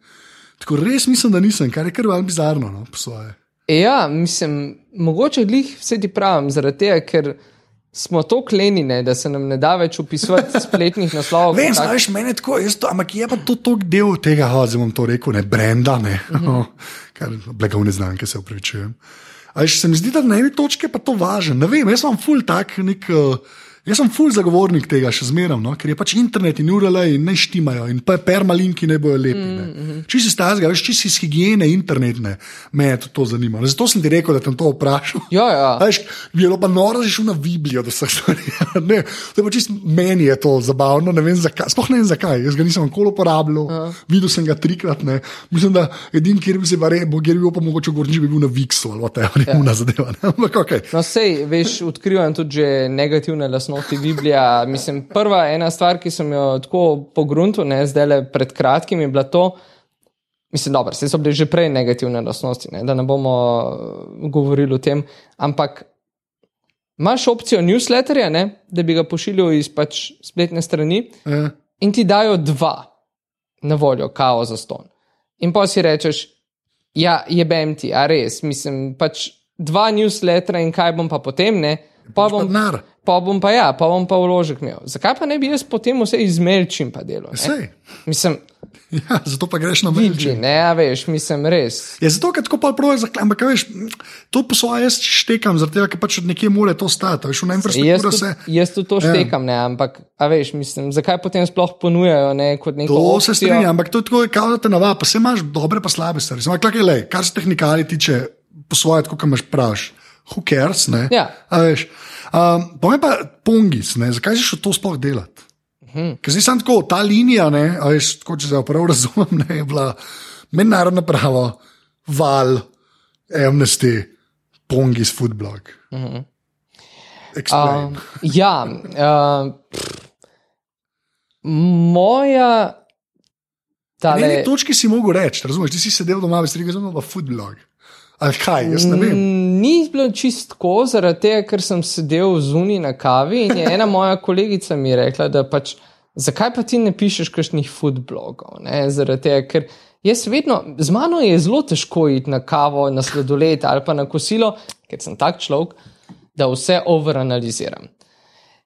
Tako res mislim, da nisem, kar je kar malo bizarno, no, po svoje. Ja, mislim, mogoče glih vse ti pravim, zaradi tega, ker smo to klenine, da se nam ne da več upisovati [LAUGHS] spletnih naslovov. Vem, tak- znaš, meni je tako, to, ampak je pa to tok del tega, zdaj bom to rekel, ne, brenda, ne, mm -hmm. [LAUGHS] kar blagovne znamke se upravičujem. A veš, se mi zdi, da na eni točki je pa to važno. Ne vem, jaz sem ful tak nek. Uh, Jaz sem ful zagovornik tega, še zmeraj, no? ker je pač internet in URL in ne štimajo, in pa permalinki ne bojo lepi. Ne? Mm -hmm. Če si stazga, veš, če si iz higiene internetne, me je to, to zanimalo. Zato sem ti rekel, da bom to vprašal. Ja, ja. [LAUGHS] Veš, bilo pa noro, da si šel na Biblijo, da se stvari. [LAUGHS] Ne, to je pa čist meni je to zabavno, ne vem zakaj. Sploh ne vem zakaj, jaz ga nisem nikoli uporabljal, uh. videl sem ga trikrat. Ne. Mislim, da edini, kjer bi se bare, bo, kjer bi bil pa mogoče gornji, bi bil na Viksu ali pa te, [LAUGHS] ja. na zadeva. Ampak ok. No, sej, veš, odkrivam tudi že negativne lastnosti Biblije. Mislim, prva ena stvar, ki sem jo tako pogruntil, ne zdaj le pred kratkim, je bila to. Mislim, dobro, se so bile že prej negativne lastnosti, ne, da ne bomo uh, govorili o tem. Ampak imaš opcijo newsletterja, ne, da bi ga pošiljal iz pač spletne strani, Ja. in ti dajo dva na voljo, kao za ston. In pa si rečeš, ja, jebem ti, a res, mislim, pač dva newslettera in kaj bom pa potem, ne. Pa bom, denar. Pa bom pa ja, pa bom pa vložek imel. Zakaj pa ne bi jaz potem vse izmerčim pa delo? Mislim, [LAUGHS] Ja, zato pa greš na Belgijo. ne, a veš, mislim, res. Je zato, ker tako pa pravi zaklam, ampak veš, to po svoje jaz štekam, zaradi tega, ker pač od nekje mora to stati. Veš, v infrastrukturo se. jaz tudi to Ja. štekam, ne, ampak, a veš, mislim, zakaj potem sploh ponujajo ne, kot neko To se opcijo? strinjam, ampak to je tako, kao da te nava, pa se imaš dobre, pa slabe stvari. Kak je le, kar se tehnikali tiče, po svoje, kot imaš praviš, who cares, ne? Ja. A veš. Um, pa me pa pongis, ne? zakaj si šel to sploh delati? Hmm. Ker zdaj sem tako, ta linija, ne, veš, tako, če se prav razumem, ne, je bila mednarodna prava, val, amnesty, pongis, foodblog. Mhm. Explain. Um, ja, uh, moja. Na Tale, eni točki si mogel reči, razumeš, ti si sedel doma, veš, rekel sem pa foodblog. Ali kaj, jaz ne vem. Mm, Ni bilo čisto tako, zaradi tega, ker sem sedel zunaj na kavi in je ena moja kolegica mi rekla, da pač, zakaj pa ti ne pišeš kakšnih foodblogov. ne, Zaradi tega, ker jaz vedno, z mano je zelo težko iti na kavo, na sladoled ali pa na kosilo, ker sem tak človek, da vse overanaliziram.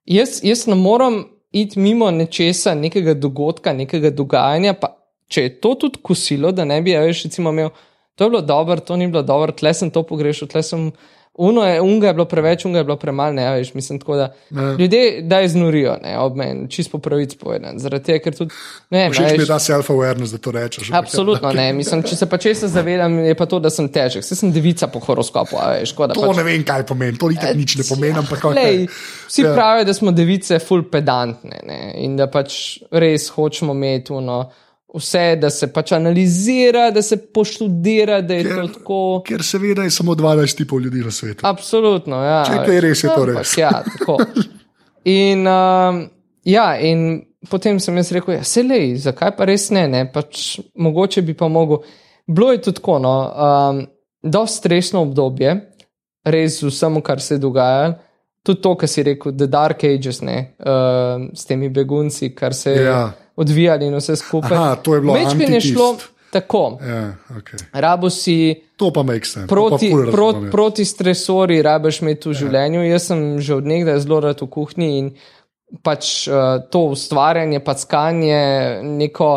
Jaz, jaz ne morem iti mimo nečesa, nekega dogodka, nekega dogajanja. Pa, če je to tudi kosilo, da ne bi ja, več recimo imel, to je bilo dobro, to ni bilo dobro, tle sem to pogrešil, tle sem. Uno je, unga je bilo preveč, unga je bilo premalo, ne veš, mislim tako, da Ne. ljudje da iznorijo, ne, ob meni, čisto po pravici povedan. Zaradi tega, ker tudi, ne vem, Všeč mi veš, je ta self-awareness, da to rečeš. Absolutno ne. Mislim, če se pa česa zavedam, je pa to, da sem težek. Saj sem devica po horoskopu, a veš, škoda. To pač, ne vem, kaj pomeni, to itak nič ne pomeni, ampak Lej, okay. vsi Ja. ja. pravijo, da smo device full pedantne ne? in da pač res hočemo imeti uno, vse, da se pač analizira, da se poštudira, da je Ker- to tako. Ker seveda je samo 12 tipov ljudi na svetu. Absolutno, ja. Če to je res, je to Ampak res. Ja, tako. In, um, ja, in potem sem jaz rekel, ja, se lej, zakaj pa res ne, ne? Pač, mogoče bi pa mogel. Bilo je tudi tako, no, um, dosti stresno obdobje, res z vsem, kar se je dogajalo. Tudi to, kar si rekel, The Dark Ages, ne, uh, s temi begunci, kar se je Ja. Odvijalo in vse skupaj. Aha, to je bilo Večkrat je antitist. šlo tako. Ja, okay. Rabo si To pa make sense. proti, prot, ja. proti stresori rabiš imeti v življenju. Jaz sem že od nekdaj zelo rad v kuhinji in pač uh, to ustvarjanje, packanje, neko.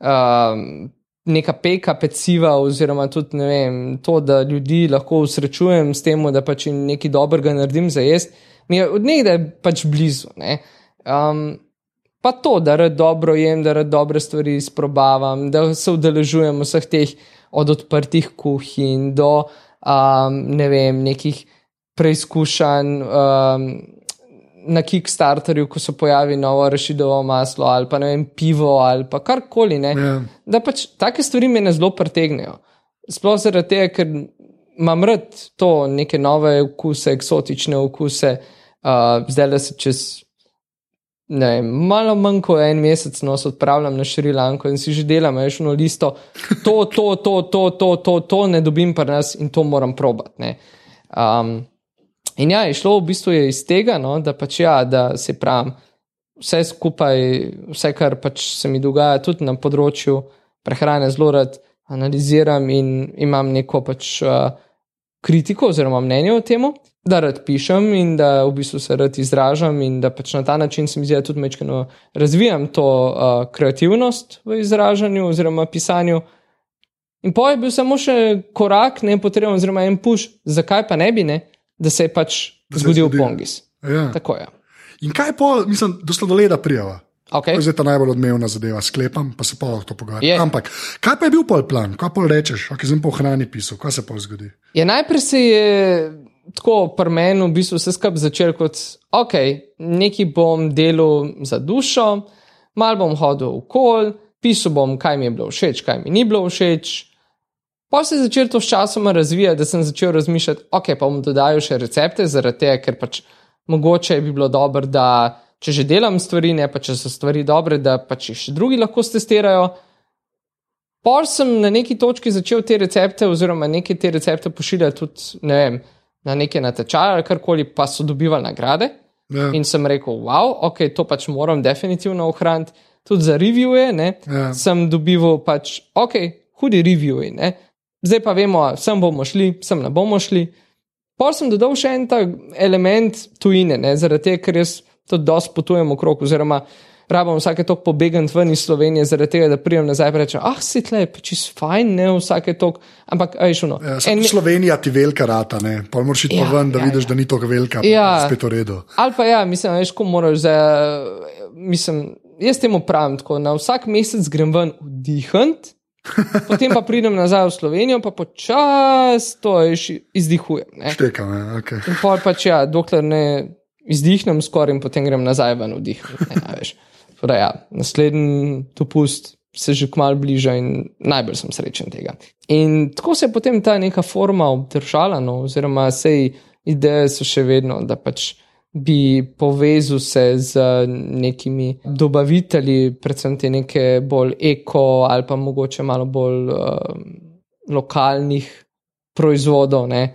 Uh, Neka peka peciva, oziroma tudi vem, to, da ljudi lahko usrečujem s tem, da pač nekaj dobrega naredim za jesti, mi je od nekdaj pač blizu. ne. Um, pa to, da rad dobro jem, da rad dobre stvari izprobavam, da se udeležujem vseh teh od odprtih kuhinj do um, ne vem, nekih preizkušanj. Um, Na Kickstarterju, ko se pojavi novo rešidovo maslo ali pa ne vem, pivo ali pa karkoli. ne. Ja. Da pač take stvari me zelo pretegnejo. Sploh zaradi tega, ker imam rad to neke nove okuse, eksotične okuse. Uh, zdaj le se čez ne, malo manj kot en mesec nos odpravljam na Šrilanko in si že delam, veš, eno listo. To, to, to, to, to, to, to ne dobim pa nas in to moram probati. ne. Um, in ja, je šlo v bistvu je iz tega, no, da pač ja, da se pravim, vse skupaj, vse, kar pač se mi dogaja, tudi na področju prehrane, zelo rad analiziram in imam neko pač uh, kritiko oziroma mnenje o tem, da rad pišem in da v bistvu se rad izražam in da pač na ta način se mi zdi, da tudi mečkano razvijam to uh, kreativnost v izražanju oziroma pisanju. In pa je bil samo še korak, ne potreben, oziroma en puš, zakaj pa ne bi, ne, da se je pač Da se je zgodil zgodilo. Pongis. Ja. Tako je. In kaj pa, mislim, do sladoleda prijava. Okay. To je zdaj ta najbolj odmevna zadeva, sklepam, pa se pa lahko to Je. pogovarjamo. Ampak, kaj pa je bil pol plan, kaj pa rečeš, ok, zdaj po hrani pisal, kaj se pa zgodi? Ja, najprej se je tako pri meni v bistvu vse skupaj začel kot, ok, nekaj bom delal za dušo, mal bom hodil v kol, pisal bom, kaj mi je bilo všeč, kaj mi ni bilo všeč. Pa se je začelo to s časom razvijati, da sem začel razmišljati, ok, pa bom dodajal še recepte, zaradi tega, ker pač mogoče bi bilo dobro, da če že delam stvari, ne pa če so stvari dobre, da pač jih še drugi lahko testirajo. Pol sem na neki točki začel te recepte, oziroma neke te recepte pošiljati tudi ne vem, na neke natečaje ali karkoli, pa so dobivali nagrade. Ja. In sem rekel, wow, ok, to pač moram definitivno ohraniti. Tudi za revije, Ja. sem dobival pač, ok, hudi reviji, ne. Zdaj pa vemo, sem bomo šli, sem ne bomo šli. Pol sem dodal še en ta element tujine, ne, zaradi tega, ker jaz tudi dosti potujem okrog, oziroma rabim vsake tok pobegati ven iz Slovenije, zaradi tega, da prijem nazaj in rečem, ah, si tle, čist fajn, ne, vsake tok, ampak, aj šuno. Ja, en... Slovenija ti velika rata, ne, pa moraš iti ja, pa ven, da ja, vidiš, ja. da ni tako velika, Ja. pa spet v redu. Ali pa ja, mislim, veš, ko moraš za, mislim, jaz temu pravim tako, na vsak mesec grem ven vdihant, [LAUGHS] potem pa pridem nazaj v Slovenijo, pa počasi to izdihujem. Ne. Štekam, ja, okay. In pol pač ja, dokler ne izdihnem skoraj in potem grem nazaj ven vdihant. ne, a Tako da Ja, naslednji dopust se že kmalu bliža in najbolj sem srečen tega. In tako se je potem ta neka forma obdržala, no, oziroma sej ideje so še vedno, da pač bi povezal se z nekimi dobavitelji, predvsem te neke bolj eko ali pa mogoče malo bolj uh, lokalnih proizvodov, ne,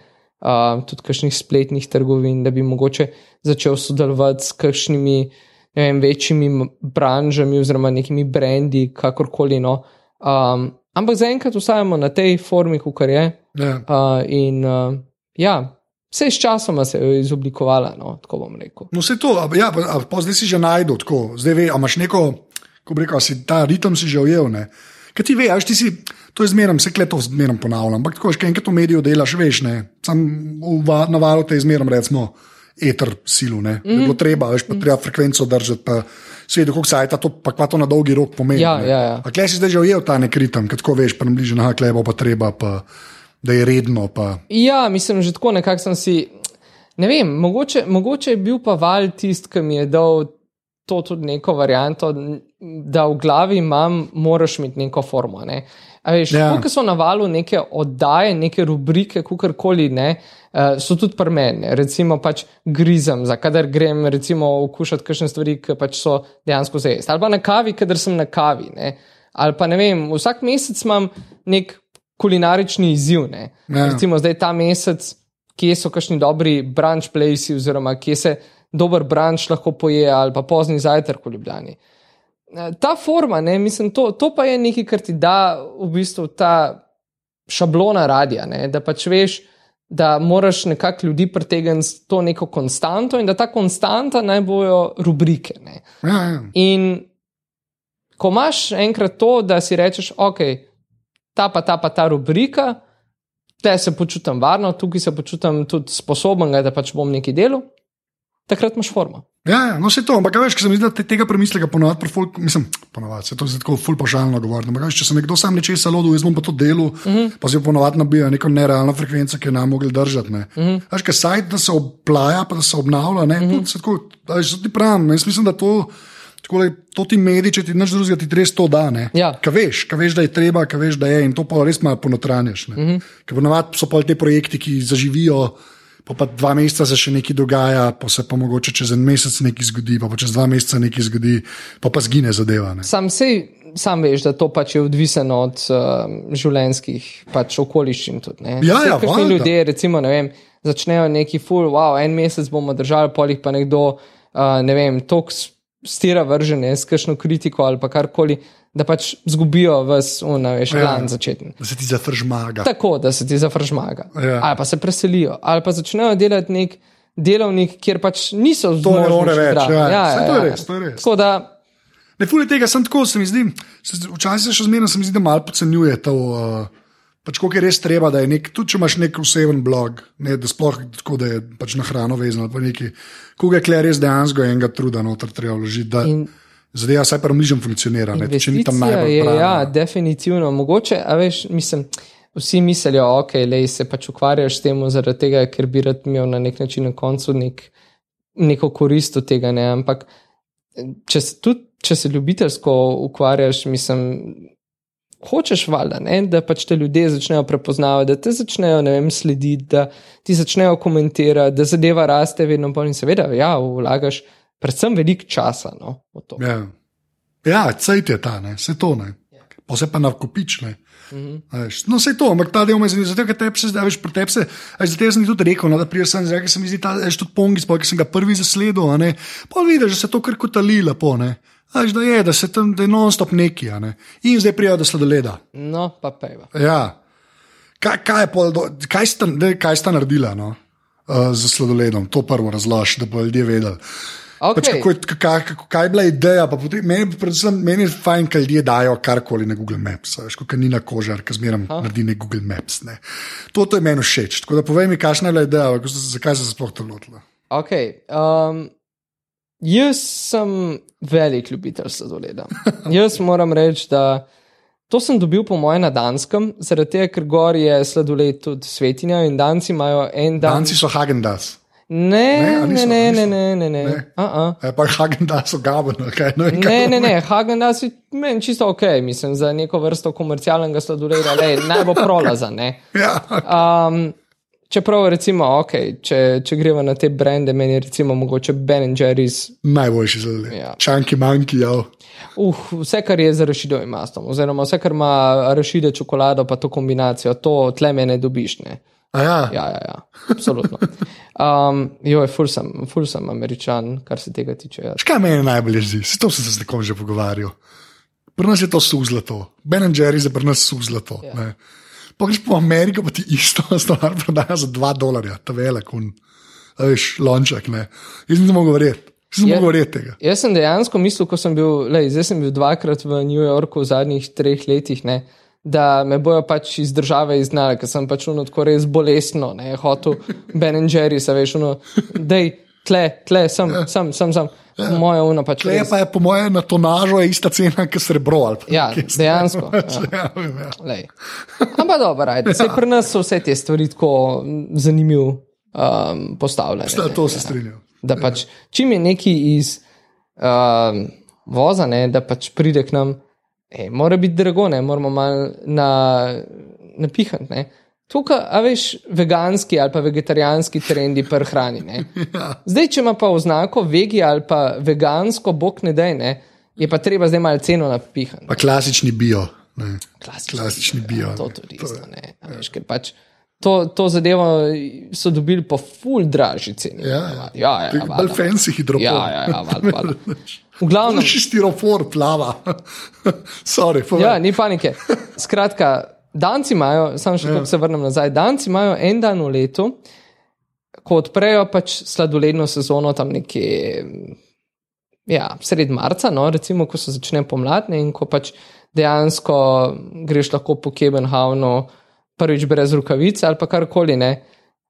uh, tudi kakšnih spletnih trgovin, da bi mogoče začel sodelovati s kakšnimi ne vem, večjimi branžami oziroma nekimi brendi, kakorkoli. No. Um, ampak zaenkrat ostajamo na tej formi, kot je. Ja. Uh, in uh, ja, vse s časoma se je izoblikovala, no, tako bom rekel. No, vse to, a, ja, pa, a, pa zdaj si že najdel, tako, zdaj ve, imaš neko, ko bi rekel, si ta ritem si že ujel. Ne? Kaj ti veš, ti si, to je zmerno, vse kleto zmerno ponavljam, ampak tako, še enkrat v mediju delaš, veš, ne, sam v na valu te zmerno recimo. Eter silu, ne. Mm. Bilo treba, veš, pa treba frekvenco držati, pa svetu, kako se je to, pa kva to na dolgi rok pomeni. Ja, ne. ja, ja. A klej si zdaj že ujel ta nek ritem, kot veš, pa nam bliže, na klej bo pa treba, pa, da je redno, pa Ja, mislim, že tako nekako sem si. Ne vem, mogoče, mogoče je bil pa val tisti, ki mi je dal to tudi neko varianto, da v glavi imam, moraš imeti neko formo. Ne? Veš, Ja. Ko so na valu neke oddaje, neke rubrike, kakorkoli ne, uh, so tudi pri meni. Recimo, pač grizem, za kadar grem, recimo, okušati kakšne stvari, ki pač so dejansko za jesti. Ali pa na kavi, kadar sem na kavi. Ne? Ali pa ne vem, vsak mesec imam nek kulinarični izziv. Ne? Ja. Recimo, zdaj ta mesec, kje so kakšni dobri brunch placi, oziroma kje se dober brunch lahko poje, ali pa pozni zajtrk v Ljubljani. Eh, Ta forma, ne, mislim, to, to pa je nekaj, kar ti da v bistvu ta šablona radija, ne, da pač veš, da moraš nekako ljudi pritegniti s to neko konstanto in da ta konstanta naj bojo rubrike. Ne. ja, ja. In ko imaš enkrat to, da si rečeš, ok, ta pa ta pa ta rubrika, te se počutim varno, tukaj se počutim tudi sposoben, da pač bom neki delu, takrat imaš formo. Ja, ja, no, vse to, ampak veš, ker se mi zdi, da te, tega premisleka ponovadi, pri folk, mislim, ponovadi, se to zdaj tako ful pašalno govorim. Ampak, veš, če se nekdo sam nečesa lodil, jaz bom pa to delo, uh -huh. pa se ponovadi nabija neko nerealno frekvenco, ki je nam mogli držati. Ne. Uh -huh. Veš, ker sajt, da se oplaja, pa da se obnavlja, ne, uh -huh. se tako, veš, to ti pravim, jaz mislim, da to. Takole, to ti mediji, če ti nič drugega, ti res to da. Ja. Kaj veš, ka veš, da je treba, kaj veš, da je in to pa res malo ponotranješ. Mm -hmm. Ker ponovadi so pa te projekti, ki zaživijo, pa, pa dva meseca se še nekaj dogaja, pa se pa mogoče čez en mesec nekaj zgodi, pa, pa čez dva meseca nekaj zgodi, pa pa zgine zadeva. Ne. Sam, sej, sam veš, da to pač je odvisno od uh, življenjskih pač okoliščin. Tudi, ne. Ja, ja, valjda. ljudje, recimo, ne vem, začnejo neki ful, wow, en mesec bomo držali, polih pa nekdo, uh, ne vem, tok stira vržene s kakšno kritiko ali karkoli, da pač zgubijo vas, unaveš, Ja. plan začetni. Da se ti zafržmaga. Tako, da se ti zafržmaga. Ja. Ali pa se preselijo, ali pa začnejo delati nek delovnik, kjer pač niso To zmožni more več, igrati. ja. Saj to je res, to je res. Tako da, Ne, fulje tega, sem tako, se mi zdi, se- včasih se še zmeraj, se mi zdi, da malo podcenjuje to. Uh, Pač, koliko je res treba, da je nek, tudi če imaš nek oseben blog, ne, da sploh tako, da je pač na hrano vezan ali pa neki, koliko je res dejansko enega truda noter treba vložiti, da In- zadeva vsaj pa mližem funkcionira, ne, če ni tam najbolj je, ja, definitivno. Mogoče, a veš, mislim, vsi mislijo, ok, lej se pač ukvarjaš s tem, zaradi tega, ker bi rad imel na nek način na koncu nek, neko korist od tega, ne, ampak če se, tudi, če se ljubiteljsko ukvarjaš, mislim. Hočeš valjda, ne, da pač te ljudje začnejo prepoznavati, da te začnejo ne vem, slediti, da ti začnejo komentirati, da zadeva raste vedno bolj in seveda, ja, vlagaš predvsem veliko časa no. Ja, ja cajt je ta, ne, vse to ne. Pa se pa nakopične. Mhm. No, vse to, ampak ta del me zanima, zato ker tebi se zdaj, veš, pri tebi se, zato sem tudi rekel, no, da prijel sem, zdaj, se mi zdi ta, veš, tudi pongi, sploh, ker sem ga prvi zasledil, a ne, pa vidiš, da se to kar kotali lepo, ne. A Veš, da je, da se tam, da je non-stop neki, a ne. In zdaj prijajo do sladoleda. No, pa pejva. Ja. Kaj, kaj, pol do, kaj, sta, daj, kaj sta naredila no? uh, z sladoledom? To prvo razloži, da bo ljudje vedeli. Okay. Pač kako, je- kaj, kako, kaj je bila ideja? potem- Meni, predvsem, meni je fajn, da ljudje dajo karkoli na Google Maps. Veš, kot ni na kožar, ki zmeraj naredi nek Google Maps. Ne. To, to je meni všeč. Tako da povej mi, kakšna je bila ideja, se- zakaj se sploh to lotila. Okay, um, jaz sem velik ljubitelj sladoleda. [LAUGHS] jaz moram reči, da to sem dobil po mojem na Danskem, zaradi tega, ker gor je sladoled tudi svetinja in danci imajo en dan. Danci so Hagendas. Ne, ne, niso, ne, a ne, niso? ne, ne, ne. Ne. Uh -uh. E, pa Hagendas so gabeno, [LAUGHS] kaj ne vem. Ne, to ne, pomeni. ne, Hagendas je meni čisto ok, mislim, za neko vrsto komercialnega sladoleda, le [LAUGHS] naj bo prolazan. ne. Ja, Um, čeprav recimo, okay, če, če gremo na te brende, meni je recimo mogoče Ben Jerry's. Najboljši sladoled. Ja. Čanki, manjki, ja. Uh, vse, kar je z rašidovim mastom, oziroma vse, kar ima rašide čokolado, pa to kombinacijo, to tle me ne dobiš. Ne. Ja. Ja, ja, ja, absolutno. Um, jo, ful sem, ful sem američan, kar se tega tiče. Ja. Škaj meni najbolj zdi? S to sem se z nekom že pogovarjal. Pri nas je to suh zlato. Ben Jerry je pri nas suh zlato. Ja. Yeah. Pogreš po Ameriko, pa ti isto [LAUGHS] stvar prodaja za 2 dolarja, ta velik, un, veš, lonček. Ne. Jaz nisem mogel verjeti. Verjeti tega. Jaz sem dejansko mislil, ko sem bil, lej, zdaj sem bil dvakrat v New Yorku v zadnjih treh letih, ne, da me bojo pač iz države izgnali, ker sem pač uno tako res bolestno, ne, hotel Ben Jerry, se veš, uno, dej, tle, tle, sem, sem, sem, sem, moja uno pač. Tle res- pa je po mojem na tonažo je ista cena, kot srebro. ali pa Ja, dejansko. [LAUGHS] Ja. Ja, vem, ja. Lej. Ampak dobro, ajde. Sej pri nas so vse te stvari tako zanimivo um, postavljene. Sta- ne. To se strinjam. Da pač čim je neki iz um, voza, ne, da pač pride k nam, e, mora biti drago, ne, moramo malo na, napihati. Ne. Tukaj, a veš, veganski ali pa vegetarijanski trendi pri hrani. Ne. [LAUGHS] Zdaj, če ima pa oznako vegi ali pa vegansko, bog ne dej, ne, je pa treba zdaj malo ceno napihati. Pa klasični bio. Ne. Klasični, Klasični bio, Ja, to tudi To isto. Ne, a veš, ker pač to, to zadevo so dobili po ful dražji ceni. Ja, ja, ja, Bolj ja, hidropon. ja, ja, ja valjda, valjda. [LAUGHS] V glavnem, Še stirofor plava. [LAUGHS] Sorry, povej. ja, ni panike. Skratka, danci imajo, samo še ja. se vrnem nazaj, danci imajo en dan v letu, ko odprejo pač sladoledno sezono tam nekje. Ja, sred marca, no, recimo, ko se začne pomladne in ko pač dejansko greš lahko po Kebenhavnu, prvič brez rukavic ali pa karkoli. ne.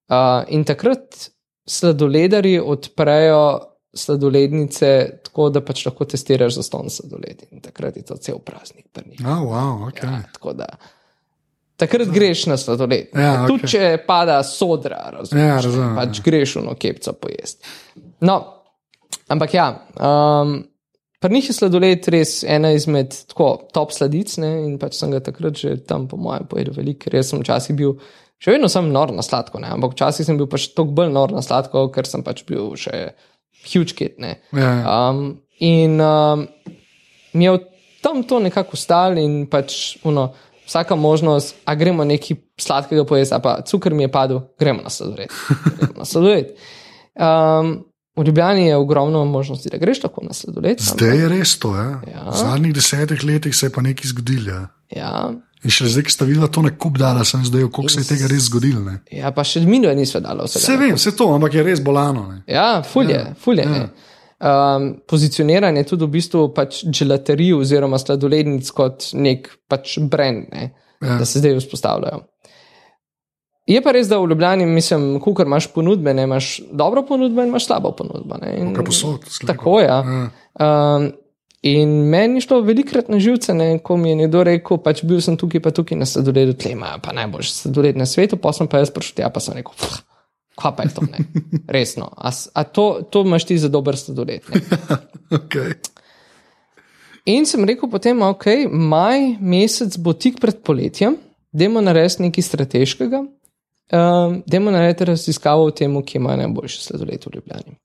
Uh, in takrat sladoledari odprejo sladolednice tako, da pač lahko testiraš za ston sladoled. In takrat je to cel praznik. Oh, wow, okay. Ja, tako da. Takrat greš na sladoled. Ja, Tudi okej. če pada sodra, razumeš, Ja, razumem, pač greš v no kepco pojesti. No, ampak ja, um, pri njih je sladoled res ena izmed tako, top sladic ne, in pač sem ga takrat že tam, po mojem, pojedel veliko, ker jaz sem včasih bil. Še vedno sem nor na sladko, ne? ampak včasih sem bil pač toliko bolj nor na sladko, ker sem pač bil še huge kid. Ne? Ja, ja. Um, in um, mi je tam to nekako ustalo, in pač uno, vsaka možnost, a gremo nekaj sladkega pojesti, a pa cukor mi je padel, gremo na sladoled. Gremo na sladoled. Um, v Ljubljani je ogromno možnosti, da greš tako na sladoled. Zdaj je res to. Ja. Ja. V zadnjih desetih letih se je pa nekaj zgodilo. Ja. Ja, In še zdaj, ki sta videla to nekup dala, sem zdaj, koliko se je tega res zgodilo. Ne. ja, pa še minuje nismo dali vse. Vse vem, vse to, ampak je res bolano. Ne. Ja, fulje, ja, fulje. Ja. Um, pozicioniranje tudi v bistvu pač gelaterij oziroma sladolednic kot nek pač brand, ne, ja. da se zdaj vzpostavljajo. Je pa res, da v Ljubljani, mislim, kukar imaš ponudbe, ne imaš dobro ponudbo in imaš slabo ponudbo. ne, in- Kaj posod. Tako je. Ja. Um, in meni je šlo velikrat na živce, ne, ko mi je nekdo rekel, pač bil sem tukaj, pa tukaj na sladoledu, tle imajo pa najboljši sladoled na svetu, pa sem pa jaz prišel tja, pa sem rekel, "Pff, kaj pa je to, ne, [LAUGHS] resno. A, a to, to imaš ti za dober sladoled. [LAUGHS] Okay. In sem rekel potem, ok, maj mesec bo tik pred poletjem, dajmo narediti nekaj strateškega, um, dajmo narediti raziskavo o tem, kje ima najboljši sladoled v Ljubljani.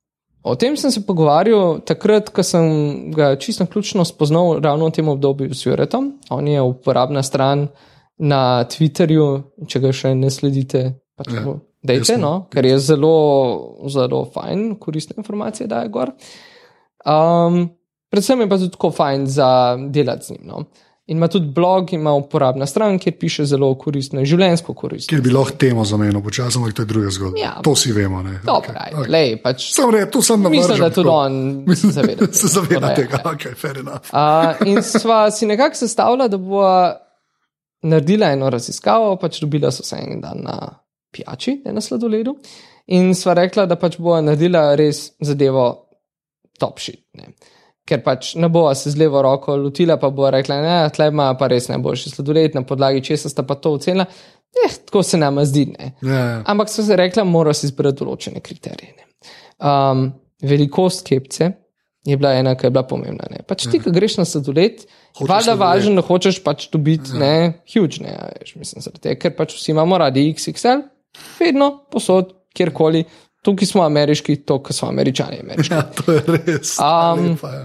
O tem sem se pogovarjal takrat, ko sem ga čisto ključno spoznal ravno v tem obdobju s Juretom. On je uporabna stran na Twitterju, če ga še ne sledite, pač Ja, ja, dejte, jaz no, ker je zelo, zelo fajn, koristne informacije daje gor. Um, predvsem je pa tudi tako fajn za delati z njim. No. In ima tudi blog, ima uporabna stran, kjer piše zelo koristno, življensko koristno. Kjer bi lahko temo zamenil, počasi, ampak to je druga zgodba. Ja. To si vemo. Dobro, Okay. okay. lej, pač Sam reče, to sem navržen. mislim, da tudi tako. on se zaveda. [LAUGHS] Se zaveda tega, ja. ok, fair enough. Uh, in sva si nekako sestavila, da bo naredila eno raziskavo, pač dobila so se en dan na pijači, ne na sladoledu. In sva rekla, da pač bo naredila res zadevo top shit. Ne. Ker pač ne bo se z levo roko lotila, pa bo rekla, da tle ima pa res najboljši sladoled, na podlagi česa sta pa to ocenila. Eh, tako se nam zdi. Ne. Ja, ja. Ampak so se rekla, mora si izbrati določene kriterije. ne. Um, velikost kepce je bila ena, ki je bila pomembna. Ne. Pač ti, ki greš na sladoled, valjda važno, da hočeš pač dobiti ja. ne, huge, ne, a veš, mislim, tega, ker pač vsi imamo radi XXL, vedno, posod, kjerkoli. Tukaj smo ameriški, to, kar so američani. Ameriški. Ja, to je res. Um, lepa, ja.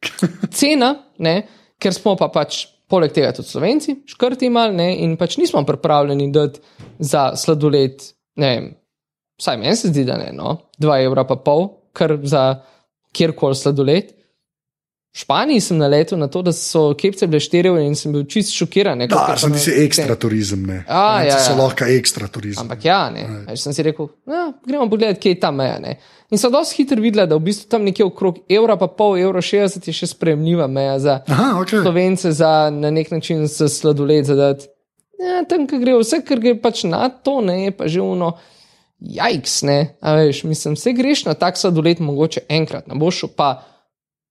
[LAUGHS] Cena, ne, ker smo pa pač poleg tega tudi slovenci, škrti mal, ne, in pač nismo pripravljeni dati za sladoled, ne vem, vsaj meni se zdi, da ne, no, 2 evra pa pol, kar za kjerkoli sladoled. V Španiji sem naletel na to, da so kepce bile 4 evre in sem bil čist šokiran. ne, Da, kakor sem ti na- ekstra turizem. Ne. A, Ne, ja, to so ja. lahko ekstra turizem. Ampak ja, ne. Veš, sem si rekel, ja, gremo pogledat, kje je ta meja. Ne. In so dosti hitro videla, da v bistvu tam nekje okrog evra, pa pol evra 60 je še sprejemljiva meja za Aha, ok. slovence, za na nek način za sladoled zadati. Ja, tam, ki gre vse, kar gre pač na to, ne, je pa že uno. Jajks, ne, a veš, mislim, vse greš na tak sladoled, mogoče enkrat, ne boš šel pa,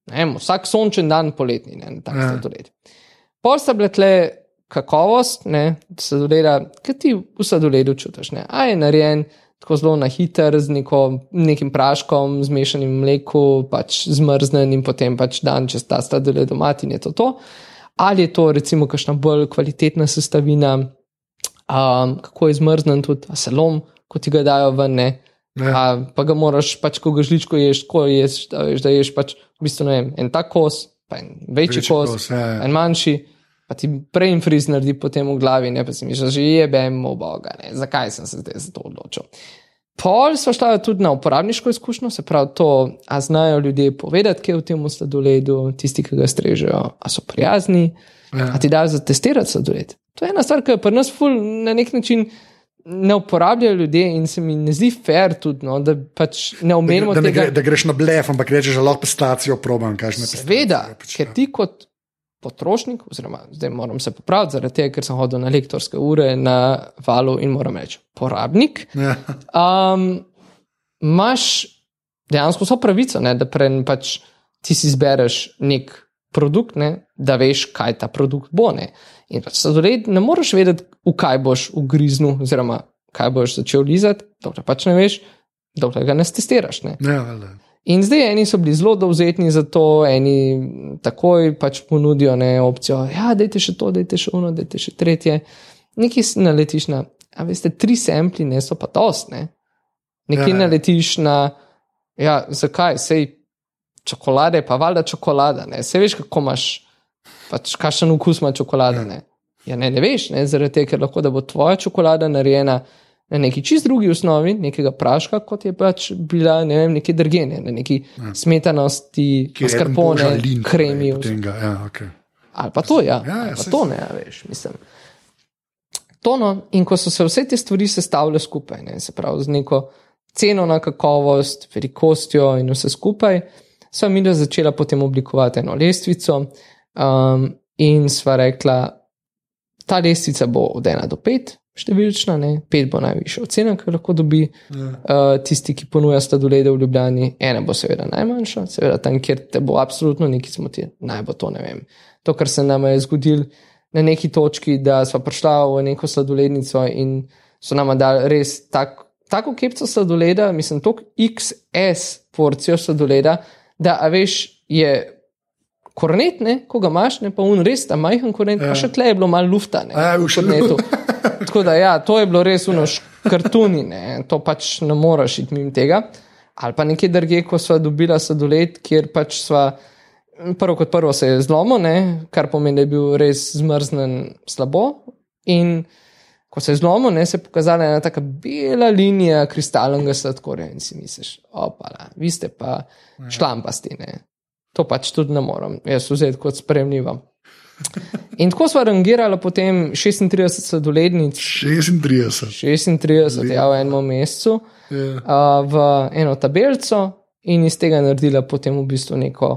vem, vsak sončen dan poletni, ne, na tak Ja. ja. sladoled. Pol sta bile tle kakovost, ne, sladoleda, ki ti v sladoledu čutiš, ne, a je narejen tako zelo na hiter, z neko, nekim praškom, zmešanim mleku, pač zmrznen in potem pač dan čez ta sladoled doma in je to to. Ali je to recimo kakšna bolj kvalitetna sestavina, um, kako je zmrznen tudi, a se lom, ko ti ga dajo ven, ne. Ja. A, pa ga moraš, pač, ko ga žličko ješ, ko ješ, da, veš, da ješ pač, v bistvu, ne vem, en tak kos, pa en večji, Večji kos, kos, ja, ja. en manjši, pa ti prej friz naredi potem v glavi, ne pa si misliš, že jebem, o boga, ne, zakaj sem se zdaj za to odločil. Pol so šla tudi na uporabniško izkušnjo, se pravi to, a znajo ljudje povedati, kaj je v tem sladoledu, tisti, ki ga strežejo, a so prijazni, Ja. a ti dajo za testirati sladoled. To je ena stvar, ki jo pri nas ful na nek način ne uporabljajo ljudje in se mi ne zdi fair tudi, no, da pač ne omenimo Da, ne tega. gre, da greš na blef, ampak rečeš, da lahko pistacijo probam. Seveda, ker ti kot potrošnik, oziroma zdaj moram se popraviti, zaradi tega, ker sem hodil na lektorske ure na valu in moram reči, porabnik, Ja. um, imaš dejansko vso pravico, ne, da prej pač ti si izbereš nek produkt, ne, da veš, kaj ta produkt bo. Ne. In pač sladoled ne moreš vedeti, v kaj boš ugriznil, oziroma kaj boš začel lizati, dokler pač ne veš, dokler ga ne testiraš. Ne. Ja, valjda. In zdaj eni so bili zelo dovzetni za to, eni takoj pač ponudijo ne, opcijo, da dajte še to, dajte še ono, dajte še tretje. Nekaj si naletiš na, a veste, tri sempli, ne so pa dost, ne. Nekaj Ja, ja, ja. naletiš na, ja, zakaj, sej čokolade, pa valjda čokolada, ne. Sej veš, kako imaš, pač kakšen okus ima čokolada, ne. Ja, ne, ne veš, ne, zaradi tega, ker lahko da bo tvoja čokolada narejena na neki čist drugi osnovi, nekega praška, kot je pač bila, ne vem, neke drgene, na neki ja. smetanosti, lin, kremi. ga, Ja, okay. Ali pa to, ja. Ja, ja, pa to ne, a veš, mislim. To no, in ko so se vse te stvari sestavljale skupaj, ne, se pravi z neko ceno na kakovost, velikostjo in vse skupaj, sva mi da začela potem oblikovati eno lestvico um, in sva rekla, ta lestvica bo od 1 do 5, številčna, ne, 5 bo najvišja ocena, ki jo lahko dobi Ja. uh, tisti, ki ponuja sladolede v Ljubljani, ena bo seveda najmanjša, seveda tam, kjer te bo absolutno nekaj zmotil, naj bo to ne vem. To, kar se nam je zgodilo na neki točki, da smo prišla v neko sladolednico in so nam dali res tak, tako kepco sladoleda, mislim, tok XS porcijo sladoleda, da a veš, je kornet, ne, ko ga imaš, ne pa un res ta majhen kornet, ja. pa še tle je bilo malo lufta. Ne, A, v v še- kornetu. Tako da, ja, to je bilo res uno škartuni, ne, to pač ne moreš iti mimo tega. Ali pa nekje drugje, ko sva dobila sladoled, kjer pač sva. Prvo kot prvo se je zlomil, ne, kar pomeni, da je bil res zmrznen slabo. In ko se je zlomil, ne, se je pokazala ena taka bela linija kristalnega sladkorja in si misliš, opala, vi ste pa šlampasti. Ne. To pač tudi ne morem, jaz vzeti kot spremljivo. In tako smo rangirali potem 36 sladolednic, 36. 36 ja, v enem mesecu, Ja. uh, v eno tabelico in iz tega naredila potem v bistvu neko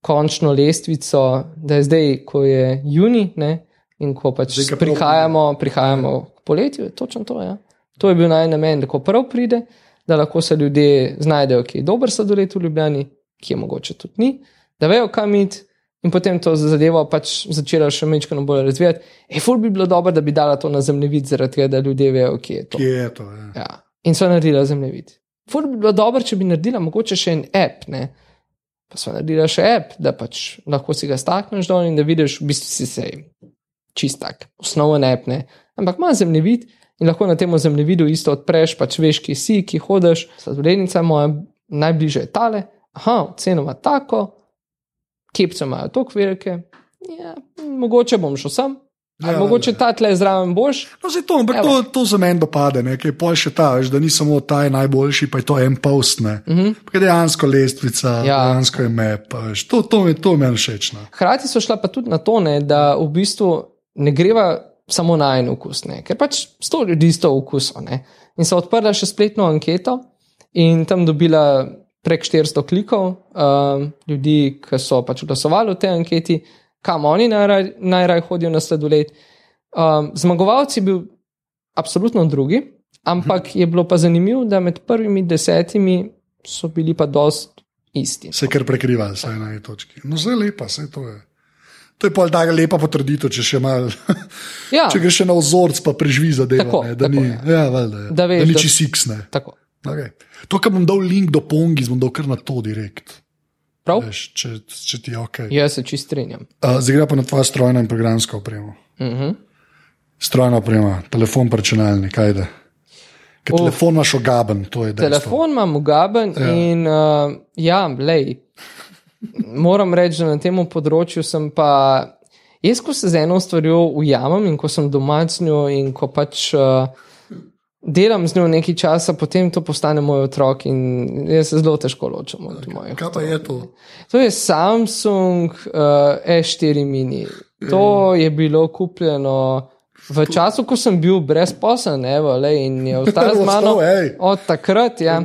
končno lestvico, da je zdaj, ko je juni ne, in ko pač Zdaj, prihajamo, prihajamo k poletju, točno to. Ja. To je bil naj namen, da ko prav pride, da lahko se ljudje znajdejo, ki je dober sladoled v Ljubljani, ki je mogoče tudi ni, da vejo, kam iti. In potem to zadevo pač začela še mečkano bolj razvijati. E, ful bi bilo dobro, da bi dala to na zemljevid, zaradi tega, da ljudje vejo, kje je to. Kje je to? Ja. Ja. In so naredila zemljevid. Ful bi bilo dobro, če bi naredila mogoče še en app, ne? pa so naredila še app, da pač lahko si ga stakneš dol in da vidiš, v bistvu si se čist tak, osnoven app, ne? ampak ima zemljevid In lahko na tem zemljevidu isto odpreš, pač veš, ki si, ki hodiš, sladoledica moja najbližje je tale, aha, ceno ima tako, kepce imajo tako velike, ja, mogoče bom šel sem. Ja, mogoče ta tle zraven boš. No, to, ampak to, to za meni dopade, nekaj pol še ta, veš, da ni samo ta najboljši, pa je to en post. Uh -huh. Dejansko lestvica, ja. dejansko je map, veš, to, to, to je meni všeč. No. Hrati so šla pa tudi na to, ne, da v bistvu ne greva samo na en okus, ne, ker pač sto ljudi s to okusom. In so odprla še spletno anketo in tam dobila prek 400 klikov uh, ljudi, ki so pač glasovali v tej anketi kam oni najraje najraj hodijo na sladoled. Um, zmagovalci je bil absolutno drugi, ampak je bilo pa zanimivo, da med prvimi desetimi so bili pa dost isti. Se kar prekriva, vsaj na eni točki. No, zelo lepa, vse to je. To je pa tako lepa potrditev, če še malo. ja. [LAUGHS] Če greš na ozorc, pa preživi za delo. Da, tako, ni, ja, valj, da, da, veš, da ni čisto siksne. Okay. To, kar bom dal link do Pongi, bom dal kar na to direkt. Veš, če, če ti je ok. Jaz se čist strinjam. Uh, Zdaj gre pa na tvojo strojno in programsko opremo. Uh mhm. -huh. Strojna oprema, telefon, računalnik, kaj da. Uf, telefon imaš ogaben, to je dejstvo. Telefon imam ogaben ja. in uh, ja, lej. Moram reči, da na tem področju sem pa. Jaz, ko se z eno stvarjo ujamem in ko sem doma z njo in ko pač. Uh, delam z njo nekaj časa, potem to postane moj otrok in jaz se zelo težko ločim od okay. mojega. Kaj pa je to? To je Samsung uh, E4 mini. To je bilo kupljeno. V času, ko sem bil brezposen, in je [LAUGHS] ostal z mano od takrat, ja.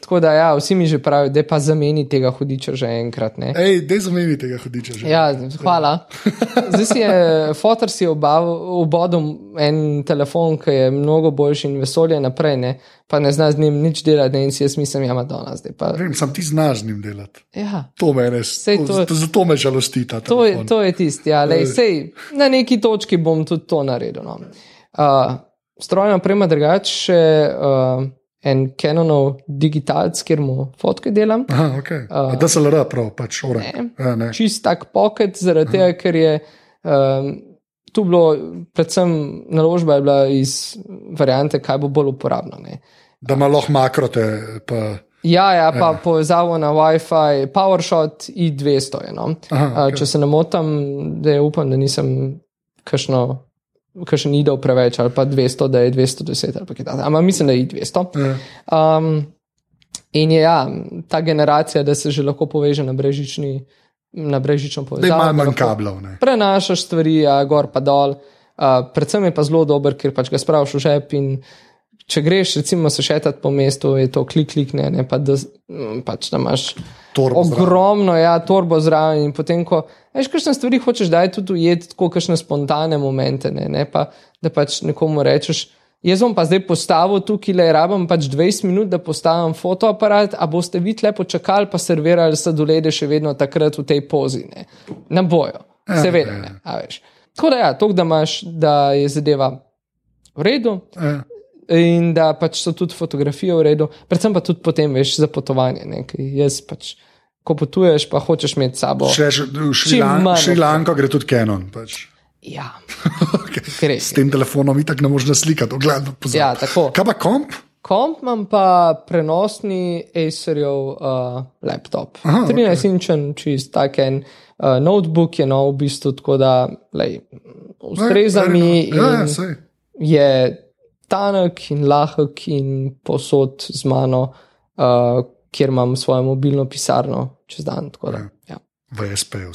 tako da ja, vsi mi že pravijo, da pa zameni tega hudiča že enkrat. Ej, da zameni tega hudiča že. Ja, hvala. [LAUGHS] Zdaj si je fotor si obodil en telefon, ki je mnogo boljši in vesolje naprej. Ne? pa ne znaš z njim nič delati, ne? in si jaz mislim, ja, Madonna zdaj. Pa... Vem, sam ti znaš z njim delati. Ja. To me res, to, to, to, zato me žalosti. To je, to je tisti, ja, lej, sej, na neki točki bom tudi to naredil. No. Uh, strojna oprema drugače. Uh, En Canonov digitalc, kjer mu fotke delam. Aha, okay. uh, lera prav, pač ura. Ja, čist tak pocket, zaradi tega, ker je um, tu bilo, predvsem naložba je bila iz variante, kaj bo bolj uporabno. Ne. Da ima lahko makrote. Pa... Ja, ja, pa ja. povezavo na WiFi, PowerShot i200. Je, no. Aha, okay. Če se ne motim, da je upam, da nisem kakšno. Kaj še ni dal preveč, ali pa 200, da je 210, ali pa kaj takega. Ampak mislim, da je 200. Ja. Um, in je ja, ta generacija, da se že lahko poveže na brežični na brežično povezavo. Malo manj kablov. Prenašaš stvari, ja, gor pa dol. Uh, predvsem je pa zelo dober, ker pač ga spraviš v žep. Če greš, recimo, se šetati po mestu, je to klik, klik, ne, ne pa da, pač, da imaš torbo ogromno, zraven. ja, torbo zraven. In potem, ko veš, kakšne stvari hočeš, da je tudi ujeti, tako kakšne spontane momente, ne, ne pa da pač nekomu rečeš. Jaz bom pa zdaj postavil tukaj, le rabim pač 20 minut, da postavim fotoaparat, a boste vi lepo čakali, pa servirali sladolede še vedno takrat v tej pozi. Ne, ne bojo, ja, seveda. Ne, a veš. Tako da, ja, to, da imaš, da je zadeva v redu. Ja. In da pač so tudi fotografije v redu, predvsem pa tudi potem veš za potovanje. Jaz pač, ko potuješ, pa hočeš imeti sabo. Še v Šrilanko gre tudi Canon. Pač. Ja, okay. [LAUGHS] s tem telefonom itak ne moreš slikati, ogledati pozornost. Ja, tako. Kaj pa komp? Komp imam pa prenosni Acerjev uh, laptop. 13-inčen, okay. čist tak en uh, notebook je nov, v bistvu tako da ustreza mi. Ja, ja, je tanek in lahek in posod z mano, uh, kjer imam svojo mobilno pisarno čez dan. Da, ja. Ja. V SP-ju.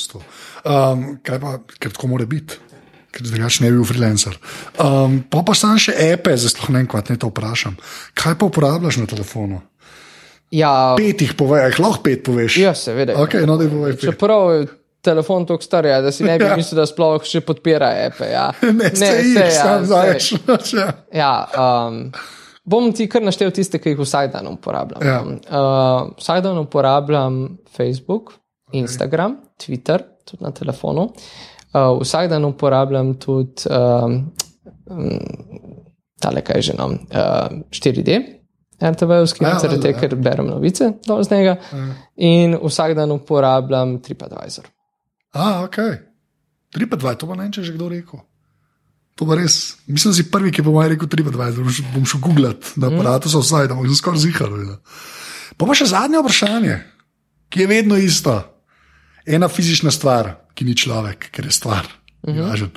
Um, kaj pa, ker tako mora biti? Ker drugače ne bi bil freelancer. Um, pa pa sam še epe, zelo ne vem, kaj te vprašam. Kaj pa uporabljaš na telefonu? Ja, pet jih povej, lahko pet poveš. Ja, seveda. Okay, no, Čeprav je telefon tako star, ja, da si ne bi ja. mislil, da sploh še podpira epe. Ja. [LAUGHS] ne, ne, se jih sam znaš. Ja, um, bom ti kar naštel tiste, ki jih vsak dan uporabljam. Ja. Uh, vsak dan uporabljam Facebook, Instagram, okay. Twitter, tudi na telefonu. Uh, vsak dan uporabljam tudi uh, tale, kaj že nam, uh, 4D, RTV-ovski, ja, zaradi tega, ker berem novice z njega. Ja. In vsak dan uporabljam TripAdvisor. A, ok. TripAdvisor, to bo ne če že kdo rekel. To pa res. Mislim, da si prvi, ki bo moj rekel 23, bom šel, googlat na aparatu, so vsaj, da bom se skoraj zihal. Pa pa še zadnje vprašanje, ki je vedno isto. Ena fizična stvar, ki ni človek, ker je stvar, uh [LAUGHS] -huh.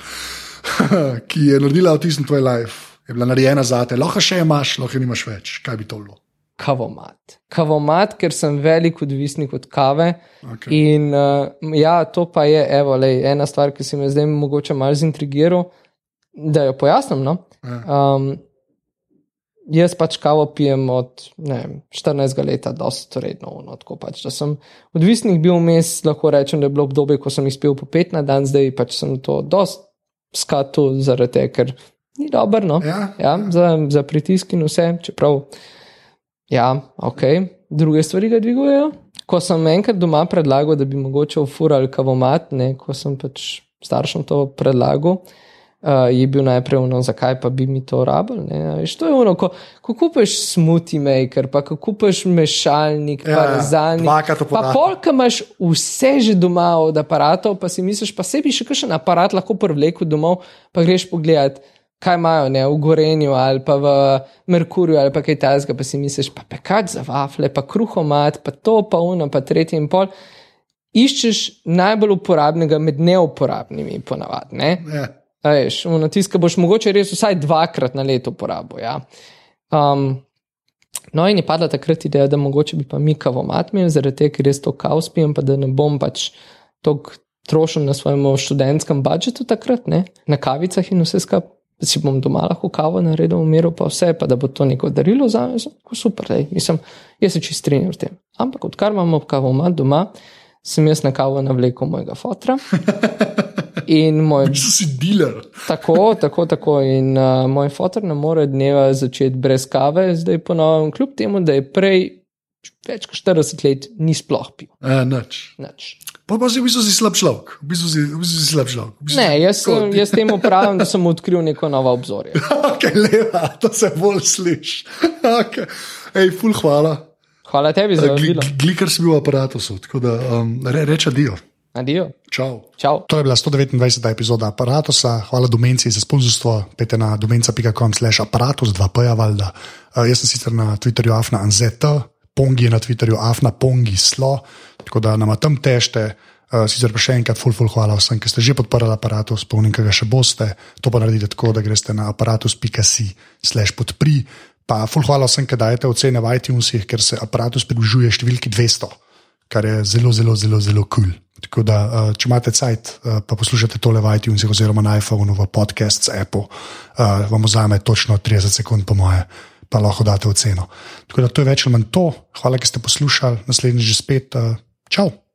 ki je naredila avtizem tvoj life, je bila narejena za te, lahko še imaš, lahko nimaš več. Kaj bi to bilo? Kavomat. Kavomat, ker sem velik odvisnik od kave. Okay. In uh, ja, to pa je evo, lej, ena stvar, ki se mi zdaj mogoče malo zintrigiral da jo pojasnim. No? Um, jaz pač kavo pijem od ne, 14 let, dosta redno. No, pač, da sem odvisnik bil vmes, lahko rečem, da je bilo obdobje, ko sem izpil po 5 na dan, zdaj pač sem to dosta skatu zaradi tega, ker ni dobro no? ja, ja, za, za pritisk in vse, čeprav, ja, ok, druge stvari ga dvigujejo. Ko sem enkrat doma predlagal, da bi mogoče ufurali kavomat, ne, ko sem pač staršem to predlagal, uh, je bil najprej ono, zakaj pa bi mi to rabili. To je ono, ko, ko kupiš smoothie maker, pa ko kupiš mešalnik, Ja, pa ja, rezalnik. dvakrat v Pa porabku. polk imaš vse že doma od aparatov, pa si misliš, pa sebi še kakšen aparat lahko privleku domov, pa greš pogledat. Kaj imajo ne, v Gorenju ali pa v Merkurju ali pa kaj tajnega, pa si misliš, pa pekač za wafle, pa kruhomat, pa to, pa uno, pa tretji in pol. Iščeš najbolj uporabnega med neuporabnimi, ponavadi. Ne? Ja. Veš, ono tiska boš mogoče res vsaj dvakrat na leto uporabil. Ja. Um, no, in je padla takrat ideja, da mogoče bi pa mi kavomat imel, zaradi tega, ker res to kav spijem, pa da ne bom pač toliko trošil na svojem študentskem budžetu takrat, ne? na kavicah in vse skupaj. Da si bom doma lahko kavo naredil, umiral pa vse, pa da bo to neko darilo za me, tako super, lej. mislim, jaz se čist strinjam s tem. Ampak odkar imamo kavomat doma, sem jaz na kavo navlekel mojega fotra. [LAUGHS] In moj So si dealer. Tako, tako, tako. In uh, moj fotor ne more dneva začeti brez kave, zdaj ponovim, kljub temu, da je prej več kot 40 let ni sploh pil. Ja, nič. Nič. Pa pa si v bistvu si slab človek. V bistvu si, v bistvu si slab človek. V bistvu Ne, jaz, sem- jaz temu [LAUGHS] pravim, da sem odkril neko novo obzorje. [LAUGHS] Ok, leva, to se bolj sliši. [LAUGHS] Okay. Ej, ful, hvala. Hvala tebi za vabilo. Glikar si bil v aparatu, tako da um, re, reče dio. Adijo. Čau. Čau. To je bila 129. epizoda aparata. Hvala Domenci za sponzorstvo. Pejte na domenca.com slash aparatus 2P, valjda. Uh, jaz sem sicer na Twitterju afna anzet, pongi je na Twitterju afna pongi slo, tako da nam tam tešte. Uh, sicer pa še enkrat, ful, ful, hvala vsem, ki ste že podprli aparatus, spomnim, kaj ga še boste. To pa naredite tako, da greste na aparatus.si slash podpri. Pa ful, hvala vsem, ki dajete ocene v iTunesih, ker se aparatus približuje številki 200 kar je zelo, zelo, zelo, zelo kul. Cool. Tako da, uh, če imate cajt, uh, pa poslušate tole v iTunesih oziroma na iPhonu, v podcast z Apple, uh, vam vzame točno 30 sekund, po moje, pa lahko date oceno. Tako da to je več ali manj to. Hvala, ker ste poslušali, naslednjič že spet. Čau!